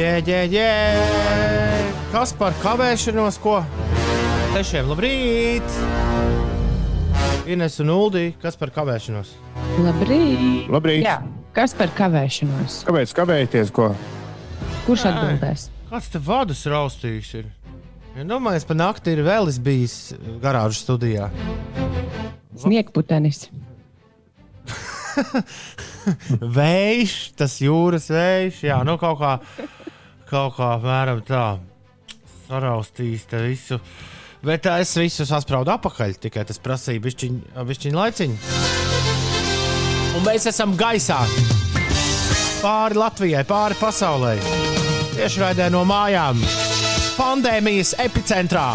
jē, jē, jē. Kas par kavēšanos, ko? Tešiem, labrīt! Ines un Uldī, kas par kavēšanos? Labrīt! Labrīt! Jā, kas par kavēšanos? Kāpēc kavēties? Ko? Kurš Nē. atbildēs? Kāds te vadus raustījis ir? Ja domāju, pa nakti ir vēl bijis garāžas studijā. Sniegputenis. Vējš, tas jūras vējš, jā, nu kaut kā, kaut kā mēram tā saraustījis te visu. Bet es visu sasprādu apakaļ, tikai tas prasīja bišķiņu bišķiņ laiciņu. Un mēs esam gaisā. Pāri Latvijai, pāri pasaulē. Tieši raidē no mājām. Pandēmijas epicentrā.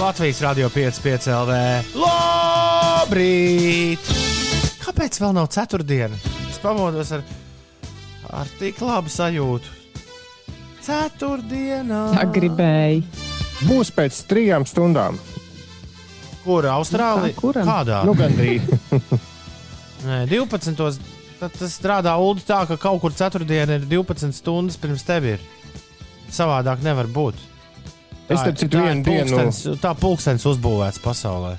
Latvijas radio 5,5 LV. Labrīt! Kāpēc vēl nav ceturtdiena? Es pamodos ar, ar tik labu sajūtu. Ceturtdienā. Tā gribēja. Būs pēc trijām stundām. Kur Austrālijā? Kā kuram? Kādā? Nu, gandrīz. Nē, 12. Tad tas strādā Ulu tā, ka kaut kur ceturtdiena ir 12 stundas pirms tevis. Savādāk nevar būt. Es Tā- starp citu tā ir vienu dienu- pulkstens- Tā pulkstenis uzbūvēts pasaulē.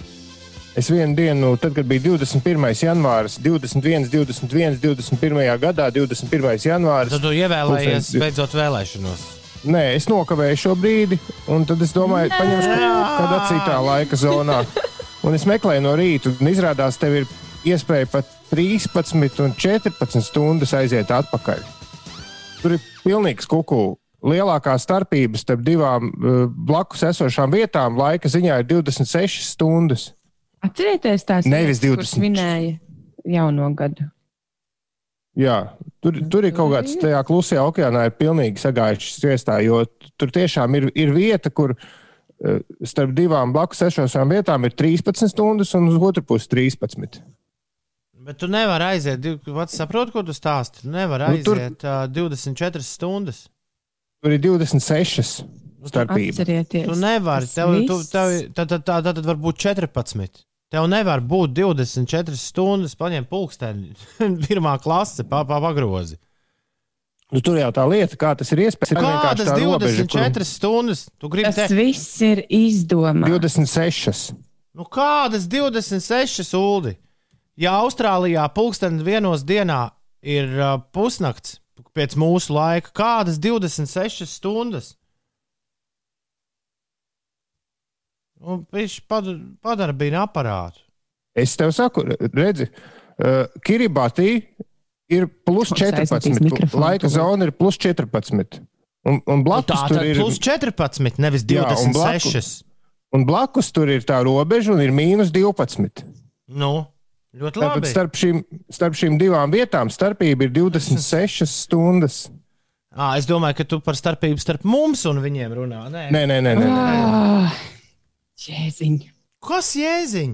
Es vienu dienu, tad, kad bija 21. janvāris, 21, 21, 21. gadā, 21. janvāris. Tad tu ievēlējies Pulkstenis- beidzot vēlēšanos. Nē, es nokavēju šo brīdi, un tad es domāju, paņemšu kaut kādā citā laika zonā. Un es meklēju no rīta, un izrādās, tev ir iespēja pat 13 un 14 stundas aiziet atpakaļ. Tur ir pilnīgs kuku. Lielākā starpība starp divām uh, blakus esošām vietām laika ziņā ir 26 stundas. Atcerieties tās Nevis vietas, 20. kur svinēja jauno gadu. Jā, tur, tur ir kaut kāds tajā klusajā okeānā, ir pilnīgi sagājušas sviestā, jo tur tiešām ir, ir vieta, kur uh, starp divām blakus esošām vietām ir 13 stundas, un uz otru pusi 13. Bet tu nevari aiziet, div- pats saproti, ko tu stāsti. Tu nevari Nu, tur- aiziet uh, 24 stundas. Tur ir 26 starpība. Atcerieties. Tu nevari. Tev, tu, tev, tad, tad, tad, tad var būt 14. Tev nevar būt 24 stundas, paņem pulksteni, pirmā klase, pa, pa, pagrozi. Nu, tur jau tā lieta, kā tas ir iespējams. Kādas tā robeža, 24 stundas? Tas te... viss ir izdomāts. 26. Nu, kādas 26 ūdi? Ja Austrālijā pulksteni vienos dienā ir uh, pusnakts pēc mūsu laika, kādas 26 stundas? Nu, Viņš padara bija aparātu. Es tev saku, redzi, uh, Kiribati ir plus Mums aizmetīs 14. mikrofonu Laika zona ir plus 14. Un, un Nu, blakus tā tur ir plus 14, nevis Jā, un 26. Un blakus tur ir tā robeža, un ir mīnus 12. Nu, ļoti Tātad labi. starp šīm, starp šīm divām vietām starpība ir 26 stundas. À, es domāju, ka tu par starpību starp mums un viņiem runā. Nē, Nē, nē, nē. nē, nē. Ah, Jēziņ. Kas jēziņ?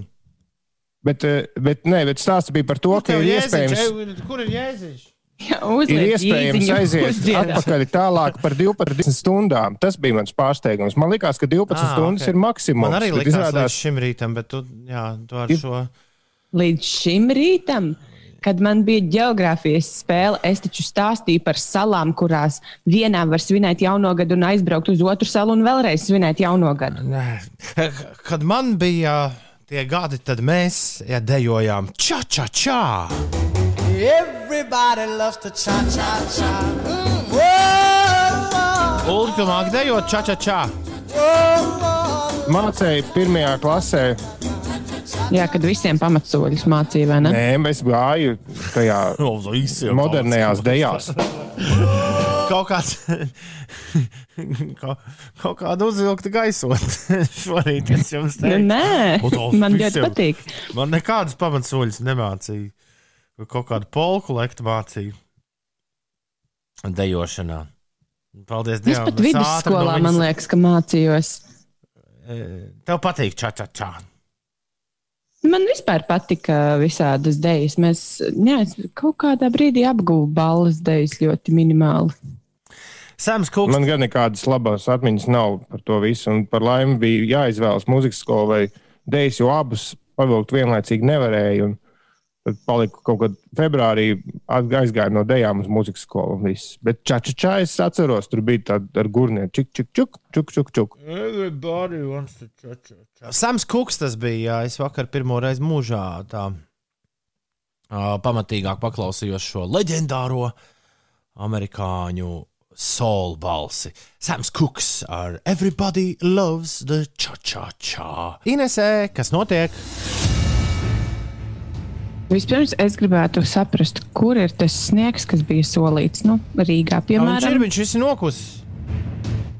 Bet, eh, bet, nē, bet stāsts bija par to, Kur ka ir jēziņš? iespējams, Kur ir jēziņš? Jā, ir uzliek iespējams aiziet uzdziedāt. atpakaļ tālāk par 12 stundām. Tas bija mans pārsteigums. Man liekas, ka 12 Ah, stundas ok. ir maksimums. Man arī likās izrādās, līdz šim rītam, bet tu, jā, tu ar Ir- šo. Līdz šim rītam, kad man bija geogrāfijas spēle, es taču stāstīju par salām, kurās vienā var svinēt jauno gadu un aizbraukt uz otru salu un vēlreiz svinēt jauno gadu. Nē. Kad man bija tie gadi, tad mēs ja, dejojām čā. Everybody loves to cha cha cha. Mm, māki dejot čā. mācīja pirmajā klasē. Jā, kad visiem pamatsoļus mācīja, vai ne? Nē, es gāju tajā modernajās dejās. Kaut kāds. kaut, kaut kāda uzvilkta gaisot. Šorīt es jums Nu, teicu. nē, to man ļoti patīk. Man nekādas pamatsoļas nemācīja. Kaut kādu polku lektu mācīja. Dejošanā. Paldies Es Dievam. pat es ātri vidusskolā, no man viņas- liekas, ka mācījos. Tev patīk čā. Man vispār patika visādas idejas. Mēs jā, es kaut kādā brīdī apgūvām balvas idejas ļoti minimāli. Sams Kukas. Man gan nekādas labas atmiņas nav par to visu. Un par laimi bija jāizvēlas muzikas skola vai dēļas, jo abus pavilkt vienlaicīgi nevarēja. Un Tad paliku kaut kad februārī, aizgāju no dejām uz mūzikas skolu. viss. Bet čačačā es atceros, tur bija tāda ar gurniem. Čuk, čuk, čuk, čuk, čuk, čuk. Everybody wants to touch it. Sams Kuks tas bija. Jā, es vakar pirmo reizi mūžā tā uh, pamatīgāk paklausījos šo leģendāro amerikāņu soul balsi. Sams Kuks ar Everybody loves the cha-cha-cha. Inesē, kas notiek? Vispirms es gribētu saprast, kur ir tas sniegs, kas bija solīts. Nu, Rīgā, Viņš ir, piemēram. viņš viss ir nokusis.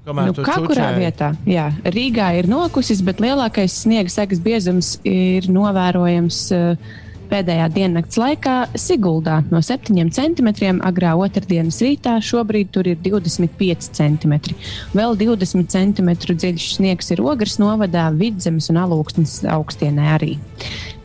Kamēr Nu, kā kurā čučēji. vietā? Jā, Rīgā ir nokusis, bet lielākais sniega sekas biezums ir novērojams uh, pēdējā diennakts laikā Siguldā no 7 cm. Agrā otrdienas rītā šobrīd tur ir 25 cm. Vēl 20 cm dziļš sniegs ir Ogres novadā, Vidzemes un Alūksnes augstienē arī.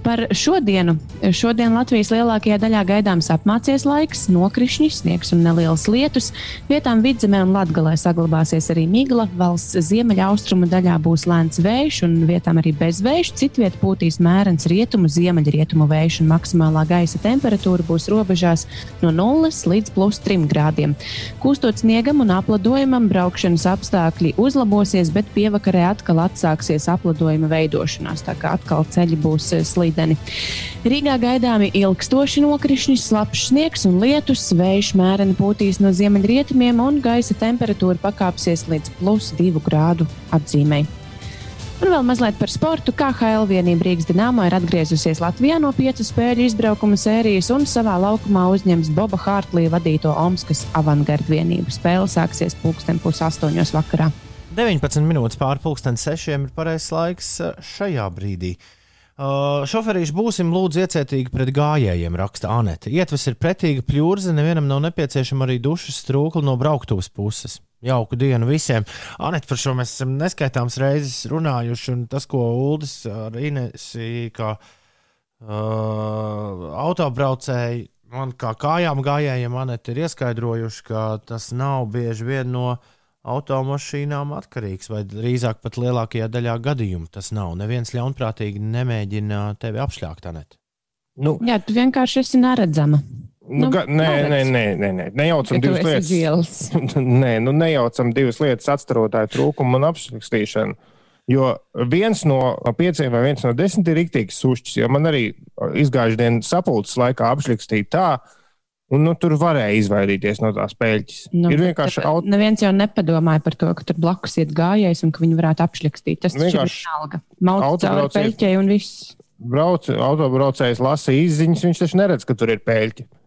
Par šodienu. Šodien Latvijas lielākajā daļā gaidāms apmācies laiks, nokrišņi, sniegs un nelielas lietus. Vietām vidzemē un latgalē saglabāsies arī migla. Valsts ziemeļaustrumu daļā būs lēns vējš un vietām arī bezvējš. Citviet pūtīs mērens rietumu, ziemeļrietumu vējš un maksimālā gaisa temperatūra būs robežās no 0 līdz plus 3 grādiem. Kūstot sniegam un apladojumam, braukšanas apstākļi uzlabosies, bet pievakarē atkal atsāksies apladojuma veidošanās. Tā kā atkal ceļi būs eh, slīdeni. Rīgā gaidāmi ilgstoši nokrišņi, slapjš sniegs un lietus, vējš mēreni pūtīs no ziemeļrietumiem un gaisa temperatūra pakāpsies līdz plus 2 grādu atzīmei. Un vēl mazliet par sportu. KHL vienība Rīgas Dienāmo ir atgriezusies Latvijā no piecu spēļu izbraukuma sērijas un savā laukumā uzņems Boba Hārtlī vadīto Omskas avangardu vienību. Spēle sāksies pulksten pus astoņos vakarā. 19 minūtes pāri pusdienas sešiem ir pareizais laiks šajā brīdī. Uh, šoferīši būsim lūdzu iecietīgi pret gājējiem, raksta Anete. Ietves ir pretīga pļūrze, nevienam nav nepieciešama arī dušas strūkla no brauktuvas puses. Jauku dienu visiem. Anete, par šo mēs esam neskaitāmas reizes runājuši, un tas, ko Uldis ar Inesi, kā uh, autobraucēji, man kā kājām gājējiem, Anete ir ieskaidrojuši, ka tas nav bieži vien no automašīnām atkarīgs, vai drīzāk pat lielākajā daļā gadījumu tas nav. Neviens ļaunprātīgi nemēģina tevi apšļākt, Anet. Nu, Jā, tu vienkārši esi neredzama. nu, Nu, ga, nē, nē, nē, nē, nē, nejaucam Ja divas lietas. Nē, nu nejaucam divas lietas, atstarotāju trūkumu un apšakstīšanu. Jo viens no pieciem vai viens no desmit ir rīktīgs sušķis. Jo man arī izgājušajā dienas sapulces laikā apšakstīja tā, un nu, tur varēja izvairīties no tās pēļķis. Nu, ir vienkārši tāpēc auto. Neviens jau nepadomāja par to, ka tur blakus iet gājējs un ka viņi varētu apšļakstīt. Tas taču ir Vienkārši vienalga. Mauc cauri peļķei un viss. Brauc, autobraucējs lasa izziņas, viņš taču neredz, ka tur ir pēļķi. Nu,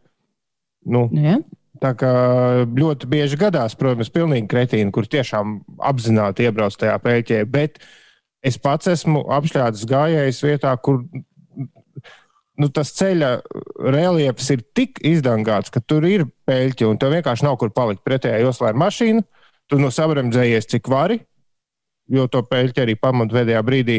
Nu, ja? Tā kā ļoti bieži gadās, protams, pilnīgi kretīni, kur tiešām apzināti iebrauc tajā pēķē, bet es pats esmu apšļāvis gājējis vietā, kur nu, tas ceļa reliefs ir tik izdangāts, ka tur ir pēļķi un tev vienkārši nav kur palikt pretējā joslā ar mašīnu. Tu no sabremzējies, cik vari, jo to pēļķi arī pamat pēdējā brīdī,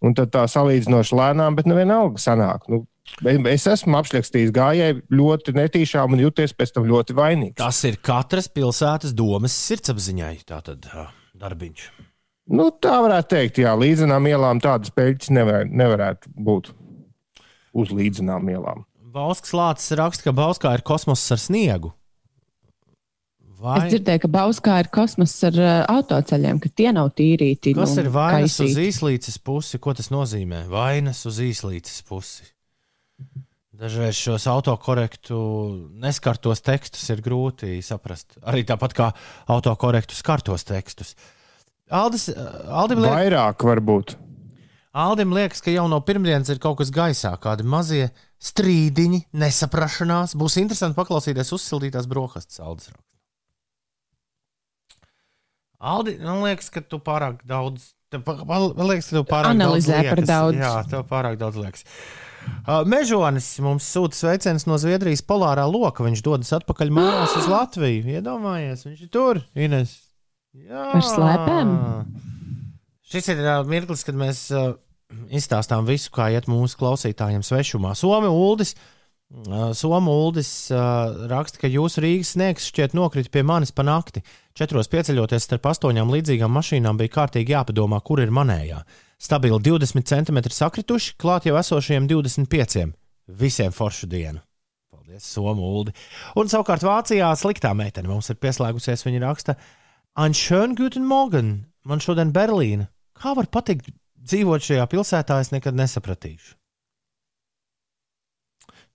un tad tā salīdzinoši lēnām, bet nevienalga sanāk. Nu, Es esmu apšļakstījis gājēju ļoti netīšām un jūties pēc tam ļoti vainīgs. Tas ir katras pilsētas domas sirdsapziņai. Tātad ā, darbiņš. Nu, tā varētu teikt, jā, līdzinām ielām tādas peļķes nevar, nevarētu būt uz līdzinām ielām. Bauskas lācis raksta, ka Bauskā ir kosmoss ar sniegu. Vai Es dzirdēju, ka Bauskā ir kosmos ar uh, autoceļiem, ka tie nav tīrīti. kas nu, ir vainas uz kaisīti. īslīces pusi? Ko tas nozīmē? Vainas uz īslīces pusi. Dažreiz šos autokorektu neskartos tekstus ir grūti saprast. Arī tāpat kā autokorektu skartos tekstus. Aldis, Aldim, liek, Vairāk varbūt. Aldim liekas, ka jau no pirmdienas ir kaut kas gaisā, kādi mazie strīdiņi, nesaprašanās. Būs interesanti paklausīties uzsildītās brokastis, Aldis. Aldi, man liekas, ka tu pārāk daudz. Man liekas, ka tu pārāk Analizē daudz par liekas. daudz. Jā, tev pārāk daudz liekas. Uh, Mežonis mums sūta sveicienus no Zviedrijas polārā loka. Viņš dodas atpakaļ mājās uz Latviju. Iedomājies, viņš ir tur, Ines. Jā. Ar slēpēm? Šis ir uh, mirklis, kad mēs uh, izstāstām visu, kā iet mūsu klausītājiem svešumā. Somi Uldis. Uh, Somu Uldis uh, raksta, ka jūsu Rīgas sniegs šķiet nokrita pie manis pa nakti. Četros pieceļoties starp astoņām līdzīgām mašīnām bija kārtīgi jāpadomā, kur ir manējā. Stabili 20 cm sakrituši, klāt jau esošajiem 25. Visiem foršu dienu. Paldies, Somūldi. Un savukārt Vācijā sliktā meitene mums ir pieslēgusies. Viņa raksta, Anšēn Guten Morgen, man šodien Berlīna. Kā var patikt dzīvot šajā pilsētā, es nekad nesapratīšu.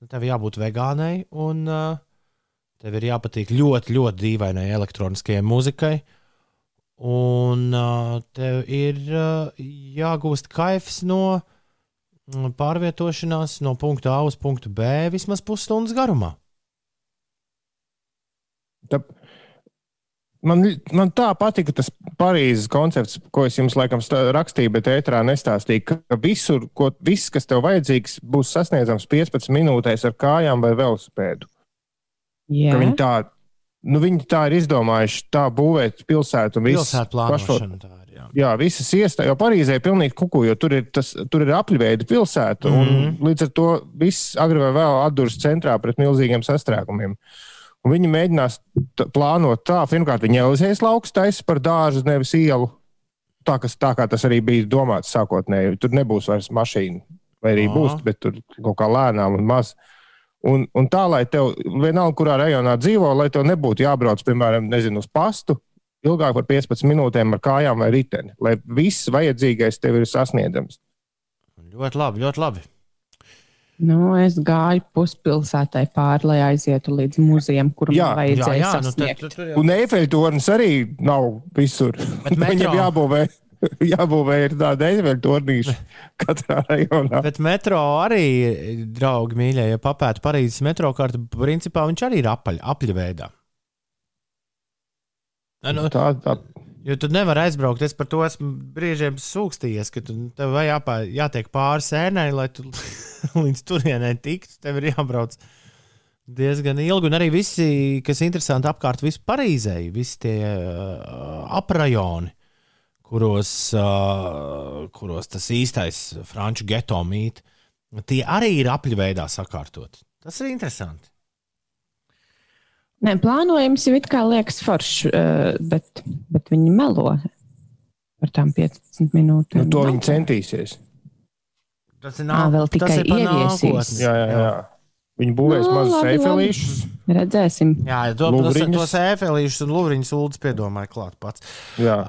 Nu, tev jābūt vegānai, un uh, tev ir jāpatīk ļoti, ļoti dīvainai elektroniskajai muzikai. Un uh, tev ir uh, jāgūst kaifs no mm, pārvietošanās no punkta A uz punktu B vismaz pusstundas garumā. Tā, man, man tā patika tas Parīzes koncepts, ko es jums laikam rakstīju, bet ētrā nestāstīju, ka visur, ko, viss, kas tev vajadzīgs, būs sasniedzams 15 minūtēs ar kājām vai velosipēdu. Jā, Viņi tā, nu, viņi tā ir izdomājuši, tā būvēt pilsētu un visu Pilsētu plānošana. tā ir, jā. Jā, visas iestājas, jo Parīzē ir pilnīgi kuku, jo tur ir, tas, tur ir apļveida pilsēta. Mm. -hmm. Līdz ar to viss agri vai vēl atduras centrā pret milzīgiem sastrēgumiem. Un viņi mēģinās plānot tā, pirmkārt, viņi Elizējas lauks taisa par dārzu, nevis ielu. Tā, kas, tā kā tas arī bija domāts sākotnēji. Tur nebūs vairs mašīna, vai arī Aha. būs, bet tur kaut kā lēnām un maz. Un, un tā, lai tev vienalga, kurā rajonā dzīvo, lai tev nebūtu jābrauc, piemēram, nezinu, uz pastu ilgāk par 15 minūtēm ar kājām vai riteni, lai viss vajadzīgais tev ir sasniedzams. Ļoti labi, ļoti labi. Nu, es gāju puspilsētai pāri, lai aizietu līdz muzejam, kur Jā, man vajadzēja jā, jā, nu, sasniegt. tad, tur jau Un eifeļtornis arī nav visur. Viņam jābūvē, jābūvē ir tāda eifeļtornīša katrā rajonā. Bet metro arī, draugi, mīļie, ja papētu Parīzes metro kartu, principā viņš arī ir apaļ, apļa veidā. Nu, Tā, tā, jo tu nevari aizbraukt. Es par to esmu brīžiem sūkstījies, ka tu, tev jāpā, jātiek pāri sēnai, lai tu līdz turienei tiktu. Tev ir jābrauc diezgan ilgi. Un arī visi, kas ir interesanti apkārt, visi Parīzē, visi tie uh, aprajoni, kuros, uh, kuros tas īstais franču geto mīt, tie arī ir apļu veidā sakārtot. Tas ir interesanti. Nē, plānojums jau it kā liekas foršs, eh, bet, bet viņi melo par tām 15 minūtēm. nu, to viņi centīsies. Tas ir, Ā, vēl tas tikai ieviesīs. Jā, jā, jā. Viņi būvēs Nu, mazus eiffelīšus. Redzēsim. Jā, to, Luvriņus. tos ēfelīšus un lūriņus ūdens piedomāja klāt pats. Jā.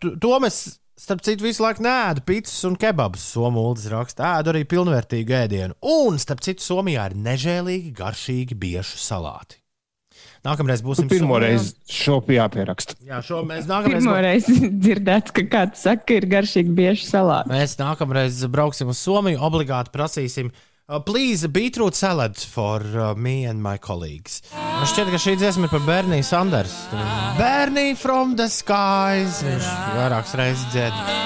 Tu- To mēs, starp citu, visu laiku nēdu pizzas un kebabus. Somu ūdens raksta, ēdu arī pilnvērtīgu ēdienu. Un, starp citu, Somijā ir nežēlīgi garšīgi biešu salāti. Nākamreiz būsim Pirmo Somijā. reizi šo jāpieraksta. Jā, šo mēs nākamreiz, Pirmo reizi dzirdēts, ka kāds saka, ka ir garšīgi bieži salāti. mēs nākamreiz brauksim uz Somiju. Obligāti prasīsim. Uh, please, beetroot salad for uh, me and my colleagues. Man šķiet, ka šī dziesma ir par Berniju Sanders. Bernija from the skies. Viņš vairākas reizes dzied. Uh,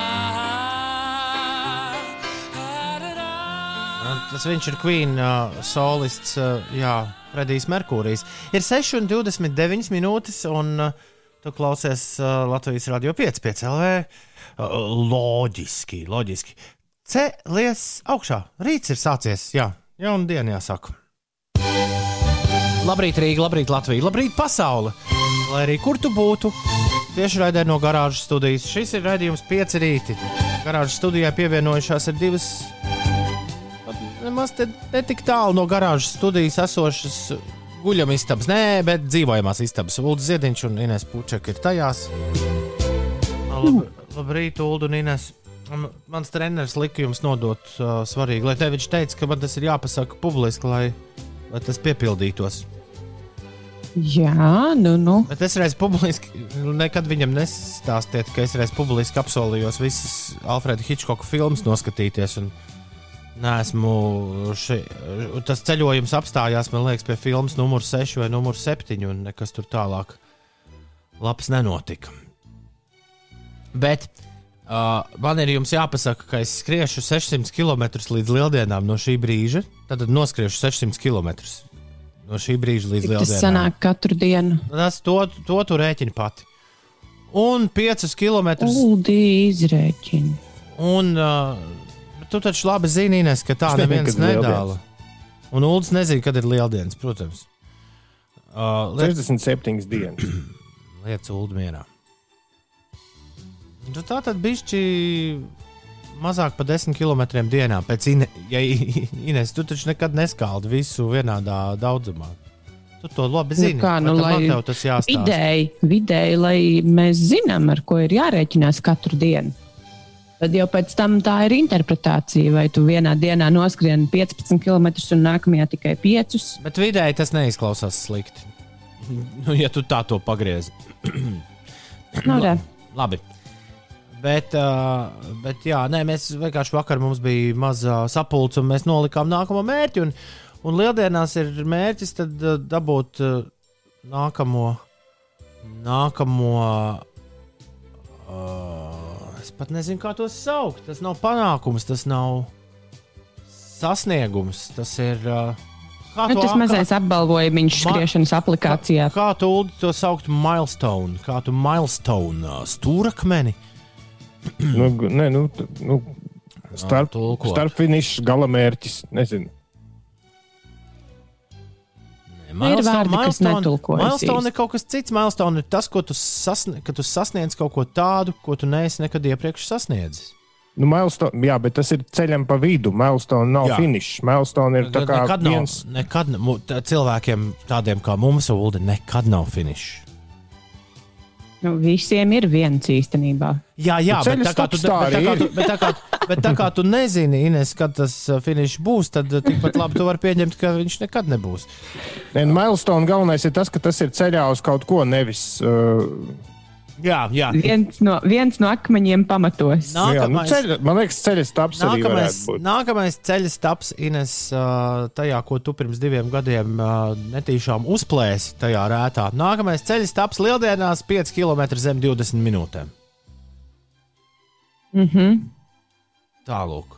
Tas viņš ir Queen uh, solists, uh, jā, Fredijs Merkūrijs. Ir 6,29 minūtes, un uh, tu klausies uh, Latvijas radio 5,5 LV. Uh, loģiski, loģiski. Cēlies augšā. Rīts ir sācies, jā, jauna diena jāsaka. Labrīt, Rīga, labrīt, Latvija, labrīt, pasaule! Lai arī kur tu būtu, tieši raidē no garāžas studijas. Šis ir raidījums pieci rīti. Garāžas studijā pievienojušās ir divas nemaz te, ne tik tālu no garāžas studijas esošas guļamistabas, nē, bet dzīvojamās istabas. Ulu Ziediņš un Ines Pučeka ir tajās. Lab, labrīt, Ulu un Ines. Man- Mans treneris lika jums nodot uh, svarīgi, lai te viņš teica, ka man tas ir jāpasaka publiski, lai, lai tas piepildītos. Jā, nu, nu. Bet es reiz publiski, nekad viņam nestāstiet, ka es reiz publiski apsolījos visas Alfreda Hitchcocka filmas noskatīties. un Nesmu ši, tas ceļojums apstājās, man liekas, pie filmas numur 6 vai numur 7, un nekas tur tālāk labs nenotika. Bet uh, man ir jāpasaka, ka es skriešu 600 km līdz lieldienām no šī brīža. Tad noskriešu 600 km no šī brīža līdz Cik tas lieldienām. sanāk katru dienu. Tas to, to tu rēķini pati. Un 5 km. Uldi izrēķini. Un uh, tu taču labi zini, Ines, ka tā neviens nedāla. Un Ulas nezina, kad ir lieldienas, protams. Uh, liec, 67 dienas. liec Ulu mierā. Nu, tā tad bišķi mazāk par 10 km dienā. Pēc Ine, ja, Ines, tu taču nekad neskaldi visu vienādā daudzumā. Tu to labi Nu zini. kā, nu, bet man lai tev tas jāstāsta. Vidēji, vidēji, lai mēs zinām, ar ko ir jārēķinās katru dienu. Tad jau pēc tam tā ir interpretācija, vai tu vienā dienā noskrien 15 km un nākamajā tikai 5. Bet vidēji tas neizklausās slikti. Nu, ja tu tā to pagriezi. Nu, re. Labi. Bet, uh, bet jā, nē, mēs vienkārši vakar mums bija maza sapulce, un mēs nolikām nākamo mērķi. Un, un lieldienās ir mērķis tad, uh, dabūt uh, nākamo, nākamo uh, pat nezinu, kā to saukt. Tas nav panākums, tas nav sasniegums. Tas ir. Uh, kā Nu, tas mazais apbalvojums skriešanas aplikācijā. Kā, kā tu to saukt milestone? Kā tu milestone uh, stūrakmeni? Nu, nē, nu, t- nu, starp, starp finiša galamērķis. Nezinu. Ir vārdi, kas netulkojas milestone ir kaut kas cits. Milestone ir tas, ko tu, sasni, ka tu sasniedz kaut ko tādu, ko tu neesi nekad iepriekš sasniedzis. Nu, milestone, jā, bet tas ir ceļam pa vidu. Milestone nav finišs. Milestone ir tā kā nekad nav, viens. nekad, cilvēkiem tādiem kā mums, Uldi, nekad nav finišs. Nu, visiem ir viens īstenībā. Jā, jā Nu, bet tā kā tu, bet tā tu, bet tā kā, bet tā kā tu nezini, Ines, kad tas uh, finišs būs, tad uh, tikpat labi tu vari pieņemt, ka viņš nekad nebūs. Nē, nu, milestone galvenais ir tas, ka tas ir ceļā uz kaut ko, nevis. Uh, Jā, jā. Viens no, viens no akmeņiem pamatos. nu, jā, nu, Nākamais- ceļa, man liekas, ceļa stāps arī Nākamais, varētu būt. nākamais ceļš taps Ines tajā, ko tu pirms diviem gadiem netīšām uzplēsi tajā rētā. Nākamais ceļš taps lieldienās 5 km zem 20 minūtēm. Mm -hmm. Tālāk.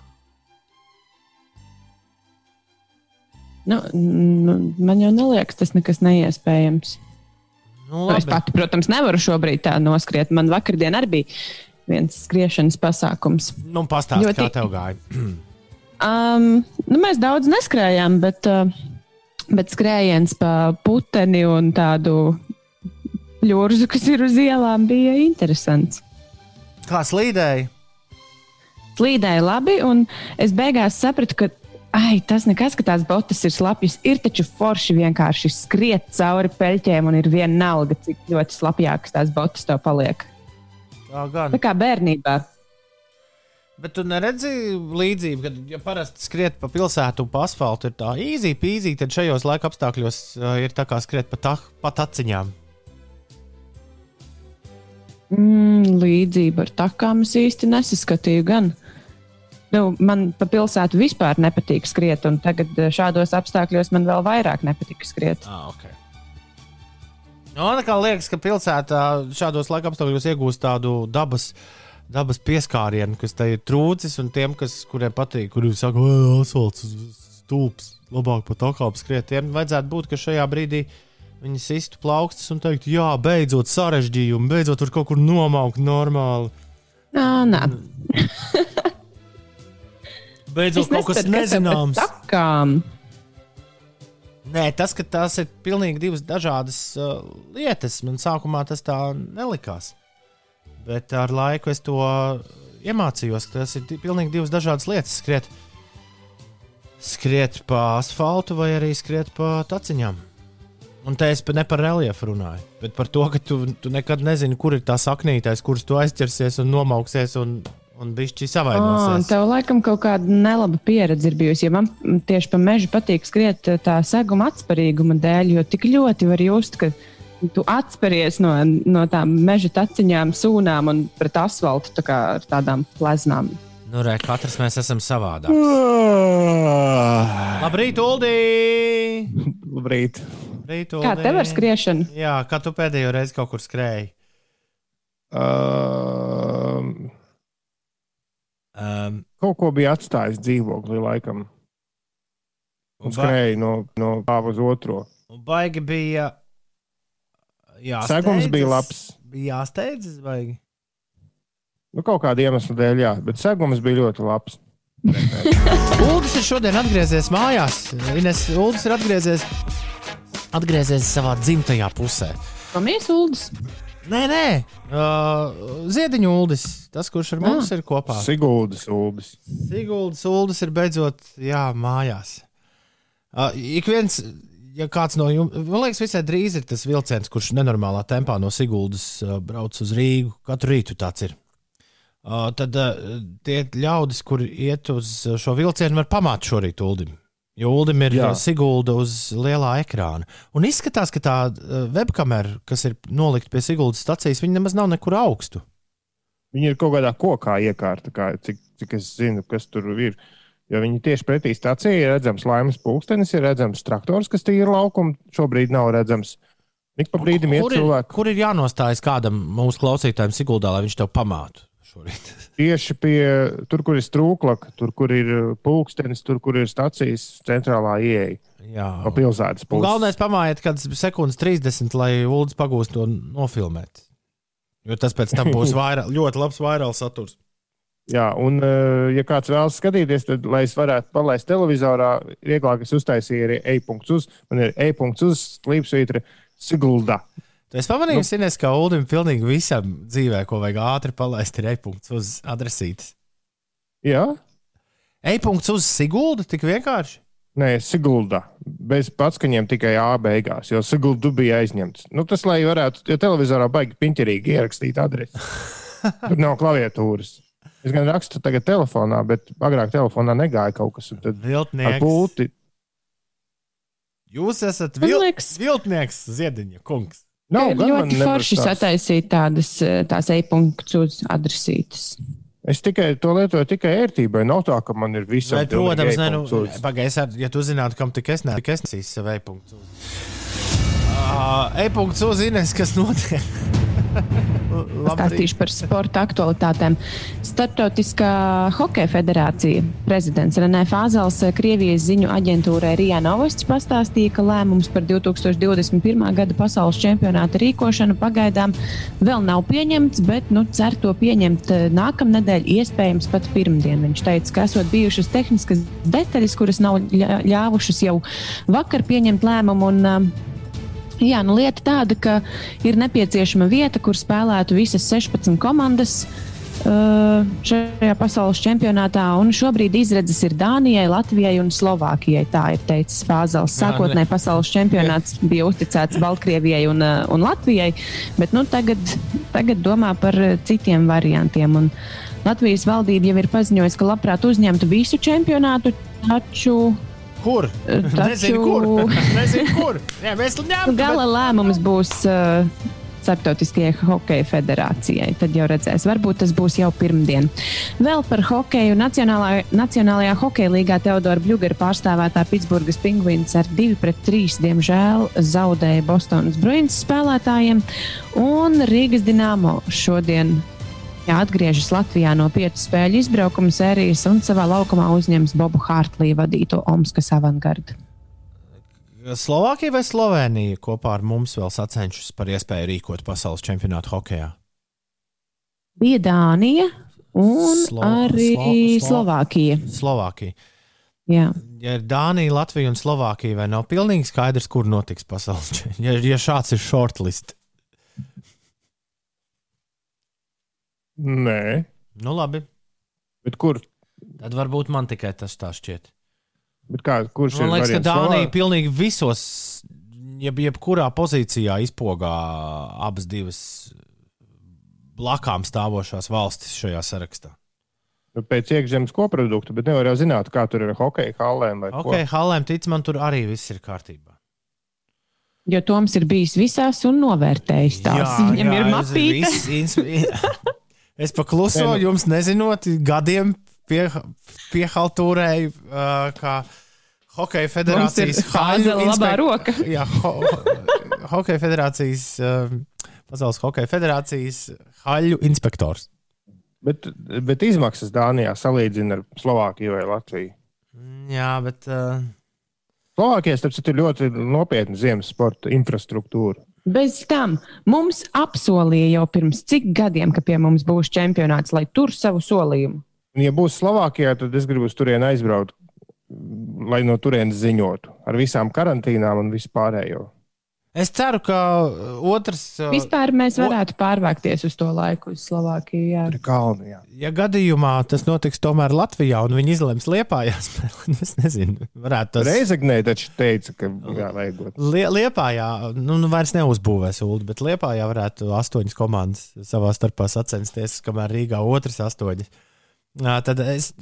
nu, nu, man jau neliekas, tas nekas neiespējams. Nu, Nu, es labi. pati, protams, nevaru šobrīd tā noskriet. Man vakardien arī bija viens skriešanas pasākums. Nu, pastāsti, Ļoti- kā tev gāja. Um, nu, mēs daudz neskrējām, bet, uh, bet skrējiens pa puteni un tādu ļurzu, kas ir uz ielām, bija interesants. Kā slīdēji? Slīdēja labi, un es beigās sapratu, ka ai, tas nekas, ka tās botas ir slapjas. Ir taču forši vienkārši skriet cauri peļķēm, un ir vienalga, cik ļoti slapjākas tās botas tev paliek. Tā gan. Tā kā bērnībā. Bet tu neredzi līdzību, kad ja parasti skriet pa pilsētu un pa asfaltam ir tā īzī, pīzī, tad šajos laika apstākļos uh, ir tā kā skriet pa, tā, pa taciņām. Mm, līdzība ar takām es īsti nesaskatīju. Gan. Nu, man pa pilsētu vispār nepatīk skriet, un tagad eh, šādos apstākļos man vēl vairāk nepatīk skriet. Ah, okay. Nu, man liekas, ka pilsētā šādos laika apstākļos iegūst tādu dabas, dabas pieskārienu, kas te ir trūcis, un tiem, kas, kuriem patīk, kuriem saka, ka asfalts stūps, labāk pat akāp skriet, tiem vajadzētu būt, ka šajā brīdī viņi sistu plaukstus un teikt, jā, beidzot sarežģījumu, beidzot var kaut kur nomaukt normāli. Nā, nā. Beidzot, kaut kas nezināms. Nē, tas, ka tās ir pilnīgi divas dažādas uh, lietas, man sākumā tas tā nelikās. Bet ar laiku es to iemācījos, ka tas ir pilnīgi divas dažādas lietas. Skriet, skriet pa asfaltam vai arī skriet pa taciņām. Un te es pa- ne par reliefu runāju, bet par to, ka tu, tu nekad nezini, kur ir tā saknītais, kurš tu aizķersies un nomauksies un, un bišķi Oh, savainosies. tev laikam kaut kāda nelaba pieredze ir bijusi. Ja man tieši pa mežu patīk skriet eh, tā seguma atsparīguma dēļ, jo tik ļoti var just, ka tu atspēries no, no tām meža taciņām, sūnām un pret asfaltu tā kā ar tādām pleznām. Nu, re, katrs mēs esam savādāki. Ah, Labrīt, Uldī! Labrīt. Labrīt, Kā Uldī! tev ar skriešanu? Jā, kā tu pēdējo reizi kaut kur skrēji? Uh, Um, kaut ko bija atstājis dzīvoklī, laikam. un, skrēja no, no pāva uz otro. un baigi bija. Jā, Segums bija labs. Bija jāsteidzas, baigi. Nu, kaut kāda iemesla dēļ, jā, bet segums bija ļoti labs. Uldis ir šodien atgriezies mājās. Ines Uldis ir atgriezies, atgriezies savā dzimtajā pusē. Pamies, Uldis. Nē, nē, uh, Ziediņu Uldis, tas, kurš ar mums ir kopā. Siguldas Uldis. Siguldas Uldis ir beidzot jā, mājās. Uh, ik viens, ja kāds no jums, man liekas, visai drīz ir tas vilciens, kurš nenormālā tempā no Siguldas uh, brauc uz Rīgu. Katru rītu tāds ir. Uh, tad uh, tie ļaudis, kuri iet uz šo vilcienu, var pamāt šorīt Uldim. Jo Ulim ir Jā. Sigulda uz lielā ekrāna. Un izskatās, ka tā uh, webkamera, kas ir nolikta pie Siguldas stācijas, viņa nemaz nav nekur augstu. Viņi ir kaut kādā kokā iekārta, kā, cik, cik es zinu, kas tur ir. Jo viņi tieši pretī stācijai ir redzams laimes pulkstenis, ir redzams traktors, kas tīra laukumu. Šobrīd nav redzams. Ik pa brīdim ir, cilvēki kur ir jānostājas kādam mūsu klausītājam Siguldā, lai viņš tev pamātu šorīt? tieši pie tur, kur ir strūklaka, tur, kur ir pulkstenis, tur, kur ir stacijas centrālā ieeja Jā, no pilsētas puses. galvenais pamājiet kādas sekundes 30, lai Ulas pagūst to nofilmēt. Jo tas pēc tam būs vairāk, ļoti labs vairāls saturs. Jā, un, eh, ja kāds vēlas skatīties, tad, lai es varētu palaist televizorā, vieglāk es uztaisīju arī e-punkts uz. Man ir e-punkts uz slīpsvītra Sigulda. Tu esi pamanījis, nu, Ines, ka Ulim pilnīgi visam dzīvē, ko vajag ātri palaist, ir e-punkts uz adresītes. Jā, E-punkts uz Siguldu, tik vienkārši. nē, Sigulda. Bez patskaņiem tikai A beigās, jo Sigulda bija aizņemts. Nu, tas, lai varētu, jo televizorā baigi piņķerīgi ierakstīt adresi. Tur nav klaviatūras. Es gan rakstu tagad telefonā, bet agrāk telefonā negāja kaut kas. Viltnieks. pulti Jūs esat vil... viltnieks, Ziediņa kungs. Nav. Ļoti forši sataisīt tādas eh, tās e-punktus uz adresītes. Es tikai to lietoju tikai ērtībai. Nav tā, ka man ir viss Bet, protams, ne, nu, pagaidām, ja tu zinātu, kam tik es neesmu, es nesīju sev e-punktu. Uh, e-punkts uz Ines, kas notiek? Labrīt. Stāstīšu par sporta aktualitātēm. Startautiskā hokeja federācija prezidents Renē Fāzels Krievijas ziņu aģentūrai Rijā Novosts pastāstīja, ka lēmums par 2021. gada pasaules čempionāta rīkošanu pagaidām vēl nav pieņemts, bet nu, cer to pieņemt eh, nākamnedēļ, iespējams pat pirmdien. Viņš teica, ka esot bijušas tehniskas detaļas, kuras nav ļāvušas jau vakar pieņemt lēmumu. Un, um, Jā, nu lieta tāda, ka ir nepieciešama vieta, kur spēlētu visas 16 komandas uh, šajā pasaules čempionātā. un Šobrīd izredzes ir Dānijai, Latvijai un Slovākijai. Tā ir teicis Fāzels. Jā, Sākotnēji pasaules čempionāts bija uzticēts Baltkrievijai un, uh, un Latvijai, bet nu, tagad, tagad domā par citiem variantiem. Un Latvijas valdība jau ir paziņojusi, ka labprāt uzņemtu visu čempionātu, taču Kur? Taču- Nezinu, kur. Nezinu, kur. Jā, mēs ņemam. Gala lēmums būs uh, Startautiskajai hokeja federācijai. Tad jau redzēs, varbūt tas būs jau pirmdien. Vēl par hokeju. Nacionālajā, Nacionālajā hokeja līgā Teodora Bļūgera pārstāvētā Pitsburgas pingvīns ar 2-3 diemžēl zaudēja Bostonas Bruins spēlētājiem. Un Rīgas Dienāmo šodien Jā, atgriežas Latvijā no piecu spēļu izbraukuma sērijas un savā laukumā uzņems Bobu Hārtlī vadīto Omskas avangardu. Slovākija vai Slovenija kopā ar mums vēl sacenšas par iespēju rīkot pasaules čempionātu hokeja? bija Dānija un Slo arī Slo- Slo- Slovākija. Slovākija. Jā. Ja ir Dānija, Latvija un Slovākija, vai nav pilnīgi skaidrs, kur notiks pasaules čempionāts? Ja, ja šāds ir shortlist, Nē, nu labi, bet kur? tad varbūt man tikai tas tā šķiet. Bet kā, kurš Man ir liekas, ka? Dānija Slovā- pilnīgi visos, jeb, jebkurā pozīcijā izpogā abas divas blakām stāvošās valstis šajā sarakstā. Nu, pēc iekšzemes koprodukta, bet nevar jau zināt, kā tur ir hokeja hallēm vai Ok, Halēm tic, man tur arī viss ir kārtībā. Jo Toms ir bijis visās un novērtējis tās. Viņam ir es- mapīte. viss ins- Es pakluso, Nē, nu- jums nezinot, gadiem pie, piehaltūrēju, uh, kā Hokeja federācijas labā inspek- roka. Jā, ho, Hokeja federācijas, uh, Pasaules Hokeja federācijas haļu inspektors. Bet, bet izmaksas Dānijā salīdzina ar Slovākiju vai Latviju. Mm, Jā, bet. Uh, Slovākijā starp citu ir ļoti nopietna ziemas sporta infrastruktūra. Bez tam mums apsolīja jau pirms cik gadiem, ka pie mums būs čempionāts, lai tur savu solījumu. Un, ja būs Slovākijā, tad es gribu uz turieni aizbraukt, lai no turienes ziņotu ar visām karantīnām un vispārējo. Es ceru, ka uh, otrs. uh, Vispār mēs varētu pārvākties uz to laiku, uz Slovākiju. Jā. Kalni. Jā. Ja gadījumā tas notiks tomēr Latvijā, un viņi izlems liepājā spēlēt, es nezinu, varētu tas Reizegnē taču teica, ka jā, vajag. Lie, Liepājā, nu, nu vairs neuzbūvēs ULD, bet Liepājā varētu astoņas komandas savā starpā sacensties, kamēr Rīgā otrs astoņas. Ā, Tad, es,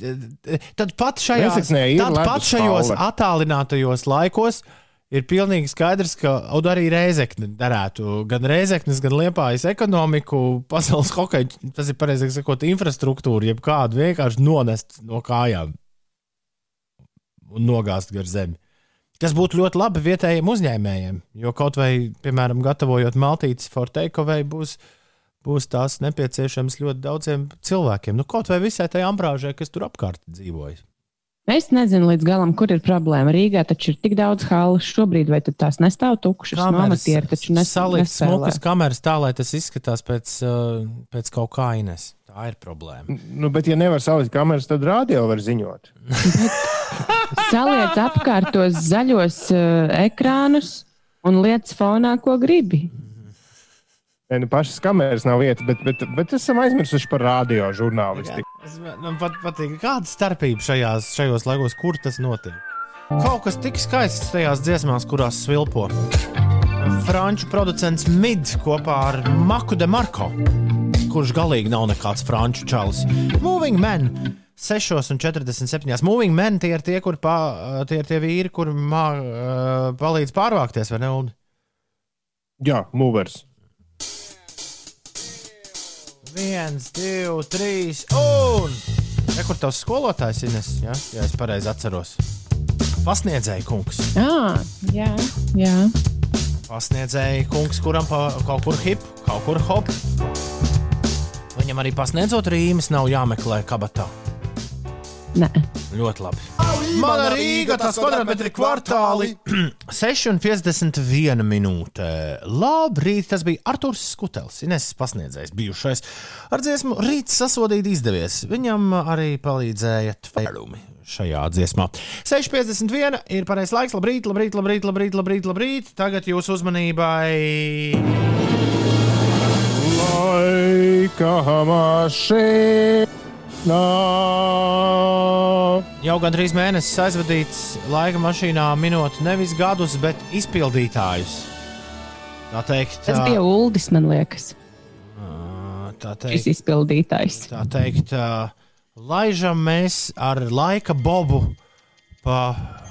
tad pat šajās, tad pat šajos attālinātajos laikos ir pilnīgi skaidrs, ka un arī Reizekne darētu gan Reizeknes, gan Liepājas ekonomiku, pasaules hokeja, tas ir pareizāk sakot, infrastruktūru, jeb kādu vienkārši nonest no kājām un nogāzt gar zemi. Tas būtu ļoti labi vietējiem uzņēmējiem, jo kaut vai, piemēram, gatavojot maltītes Forteikovai, būs, būs tās nepieciešams ļoti daudziem cilvēkiem. Nu, kaut vai visai tai ambrāžai, kas tur apkārt dzīvojas. Es nezinu līdz galam, kur ir problēma. Rīgā taču ir tik daudz halu šobrīd, vai tad tās nestāv tukšas? No amatieri taču nes, salikt smukas kameras tā, lai tas izskatās pēc, uh, pēc kaut kā ines. Tā ir problēma. Nu, bet, ja nevar salikt kameras, tad rādio var ziņot. Saliec apkārt tos zaļos uh, ekrānus un lietas fonā, ko gribi. Nē, nu, pašas kameras nav vieta, bet, bet, bet esam aizmirsuši par radio žurnālistiku. Man pat patīk, kāda starpība šajās, šajos laikos, kur tas notiek. Kaut kas tik skaists tajās dziesmās, kurās svilpo. Franču producents Mid kopā ar Maku de Marko, kurš galīgi nav nekāds franču čalis. Moving Man 6,47. Moving Men tie ir tie, kur pā, tie, ir tie vīri, kur mā, uh, palīdz pārvākties, vai ne? Jā, movers. Viens, divi, trīs, un. Re, kur tavs skolotājs ir? Ja? ja es pareizi atceros. Pasniedzēja kungs. Ah, jā, jā. Pasniedzēja kungs, kuram pa, kaut kur hip, kaut kur hop. Viņam arī pasniedzot rīmes, nav jāmeklē kabatā. Nē. Ļoti labi. Mana Rīga, tas kvadrātmetri kvartāli. 6,51 minūte. Labrīt, tas bija Arthurs Skutels, Ines pasniedzējs bijušais. Ar dziesmu Rīts sasodīt izdevies. Viņam arī palīdzēja tvērumi šajā dziesmā. 6,51 ir pareizais laiks. Labrīt, labrīt, labrīt, labrīt, labrīt, labrīt. Tagad jūsu uzmanībai. Laika mašīna. Jau gandrīz mēnesis aizvadīts laika mašīnā, minot nevis gadus, bet izpildītājus. Tā teikt, Tas bija Uldis, man liekas, tā šis teikt, izpildītājs. tā teikt uh, laižam mēs ar laika bobu pa,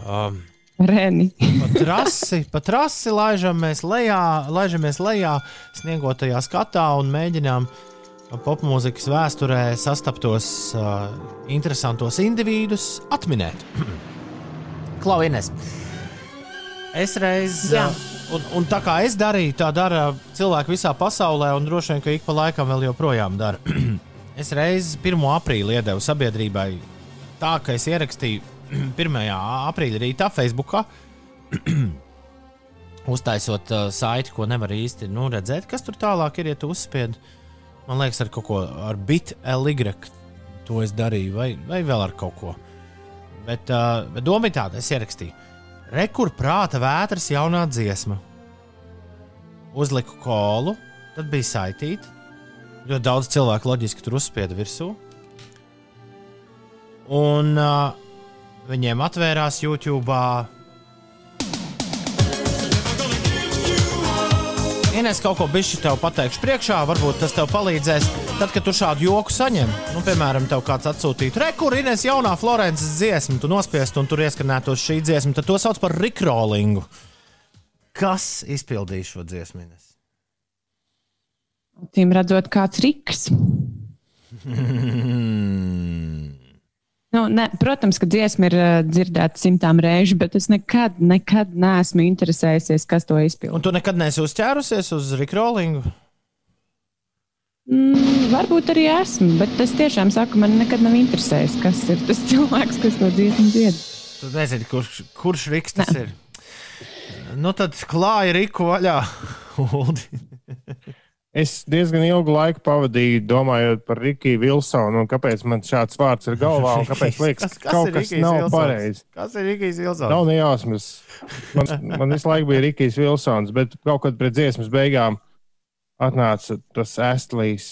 um, Reni. pa trasi, pa trasi laižam mēs lejā, laižamies lejā, sniegotajā skatā un mēģinām popmūzikas vēsturē sastaptos uh, interesantos individus atminēt. Klau, Ines. Es reiz, Jā. uh, un, un tā kā es darīju, tā dara cilvēki visā pasaulē, un droši vien, ka ik pa laikam vēl joprojām dara. es reiz 1. aprīlī iedevu sabiedrībai tā, ka es ierakstīju 1. aprīļa rītā Facebookā. Uztaisot uh, saiti, ko nevar īsti nu, redzēt, kas tur tālāk ir, ja tu uzspied. Man liekas, ar kaut ko ar bit.ly to es darīju, vai, vai vēl ar kaut ko. Bet, uh, bet doma ir tāda, es ierakstīju. Rekur prāta vētras jaunā dziesma. Uzliku kolu, tad bija saitīta. Ļoti daudz cilvēku loģiski tur uzspieda virsū. Un uh, viņiem atvērās YouTube. Ines kaut ko bišķi tev pateikšu priekšā, varbūt tas tev palīdzēs. Tad, kad tu šādu joku saņem, nu, piemēram, tev kāds atsūtītu, re, kur Ines jaunā Florences dziesma, tu nospiestu un tur ieskanētos šī dziesma, tad to sauc par rikrollingu. Kas izpildīja šo dziesmu? Cīm redzot, kāds riks. Nu, ne, protams, ka dziesma ir uh, dzirdēta simtām reižu, bet es nekad, nekad neesmu interesējusies, kas to Un izpildīja. tu nekad neesi uzķērusies uz rikrollingu? Mm, varbūt arī esmu, bet es tiešām saku, man nekad nav interesējis, kas ir tas cilvēks, kas to dziesmu dzied. Tu nezini, kurš, kurš riks tas ir. Nu, tad klāja riku vaļā. Es diezgan ilgu laiku pavadīju domājot par Rikiju Vilsonu, un kāpēc man šāds vārds ir galvā, un kāpēc liekas, ka kaut kas Rikijs nav Vilsons? pareizi. Kas ir Rīgas Ilzons? Nav nejausmas. Man, man visu laiku bija Rikijs Vilsons, bet kaut kad pret dziesmas beigām atnāca tas Estlīs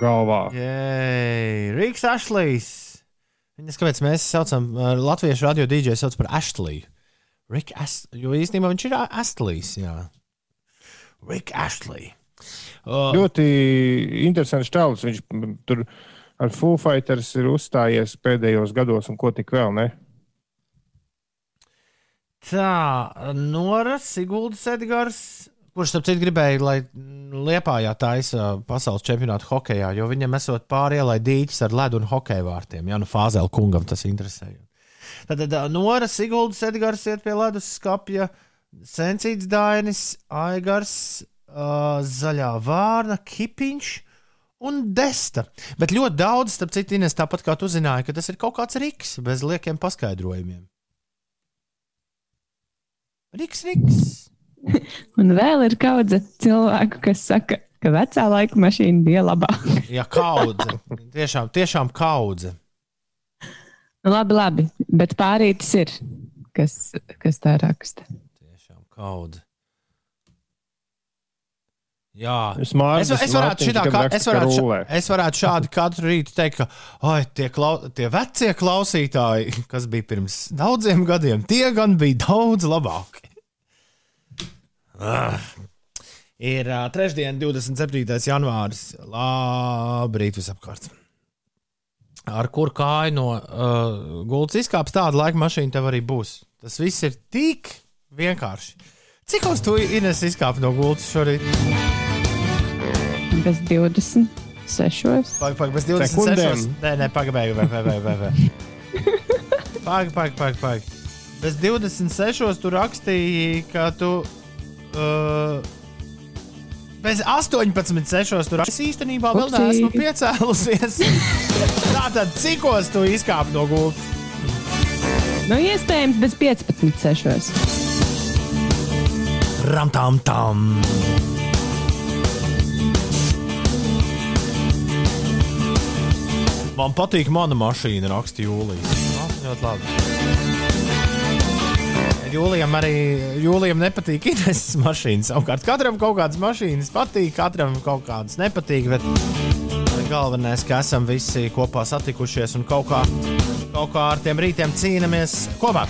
galvā. Jē, Rīgas Ašlīs. Viņas, kāpēc mēs saucam uh, latviešu radio dīdžeju sauc par? Rick Ast jo īstenībā viņš ir Astlīs, jā. Rick Ashley. Uh, Ļoti interesants čalis. Viņš tur ar Foo Fighters ir uzstājies pēdējos gados, un ko tik vēl ne. tā, Nora Siguldas Edgars. Kurš, starp citu, gribēja, lai Liepājā taisa pasaules čempionātu hokeja, jo viņam esot pārielai dīķis ar ledu un hokeja vārtiem. Jā, nu Fāzēla kungam tas interesē. Tad, Nora Siguldas Edgars iet pie ledus skapja, Sencīts Dainis, Aigars, uh, Zaļā Vārna, Kipiņš un Desta. Bet ļoti daudz, starp citu, Ines, tāpat kā tu zināji, ka tas ir kaut kāds riks bez liekiem paskaidrojumiem. Riks, riks. Un vēl ir kaudze cilvēku, kas saka, ka vecā laika mašīna bija labāka. Jā, kaudze. Tiešām, tiešām kaudze. Nu, labi, labi, bet pārītis ir, kas, kas tā raksta. Tiešām kaudze. Jā, Es, Es, es, varētu šitā, kā, es, varētu, ša- es varētu šādi katru rītu teikt, ka oi, tie, klau, tie vecie klausītāji, kas bija pirms daudziem gadiem, tie gan bija daudz labāki. Ah. Ir uh, trešdiena, 27. janvāris. Labrīt, visapkārt. Ar kur kāju no uh, gultas izkāps tāda laika mašīna tev arī būs. Tas viss ir tik vienkārši. Cik uz to Ines izkāpa no gultas šorīt? Bez 26. Pagaid, pagaid, bez 26. Sekundēm. Nē, nē, pagaid, pagaid, pagaid, pagaid. Pagaid, pagaid. Pag. Bez 26. tu rakstīji, ka tu. Uh, bez 18. 6. tu rakstīji, es īstenībā vēl neesmu piecēlusies. Tātad, cikos tu izkāpi no gultas? Nu, iespējams, bez 15. sešos. Ram tam tam. Man patīk mana mašīna, raksta Jūlijas. No, ļoti labi. Jūlijam arī Jūlijam nepatīk Ineses mašīna. Savukārt katram kaut kādas mašīnas patīk, katram kaut kādas nepatīk. Bet galvenais, ka esam visi kopā satikušies un kaut kā, kaut kā ar tiem rītiem cīnāmies kopā.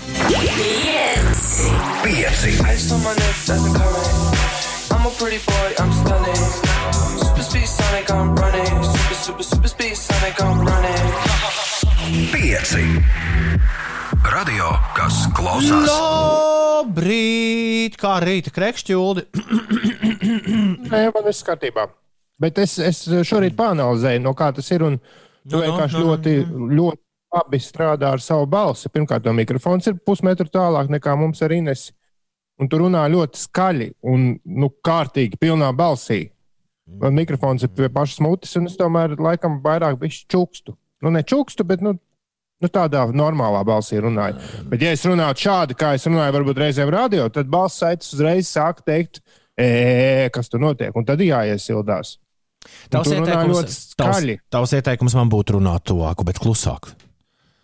Pieci. Current. I'm a pretty boy, I'm stunning. Speed Sonic, I'm running. Super, super, super speed Sonic, I'm running. Pieci. Radio, kas klausās. Labrīt, kā rīta krekšķūdi. Nē, man viss kārtībā. Bet es, es šorīt panalizēju, no kā tas ir. Un tu Nu, nu, vienkārši nu, nu, ļoti, ļoti labi strādā ar savu balsi. Pirmkārt, no mikrofons ir pusmetru tālāk nekā mums ar Inesu. Un tu runā ļoti skaļi un nu, kārtīgi, pilnā balsī. Man mikrofons ir pie pašas mutes, un es tomēr laikam vairāk čukstu. Nu, ne čukstu, bet nu, nu, tādā normālā balsī runāju. Bet, ja es runātu šādi, kā es runāju, varbūt reizēm radio, tad balss saites uzreiz sāk teikt, e, kas tur notiek, un tad jāiesildās. Tavs ieteikums, tavs, tavs ieteikums man būtu runāt tuvāk, bet klusāk.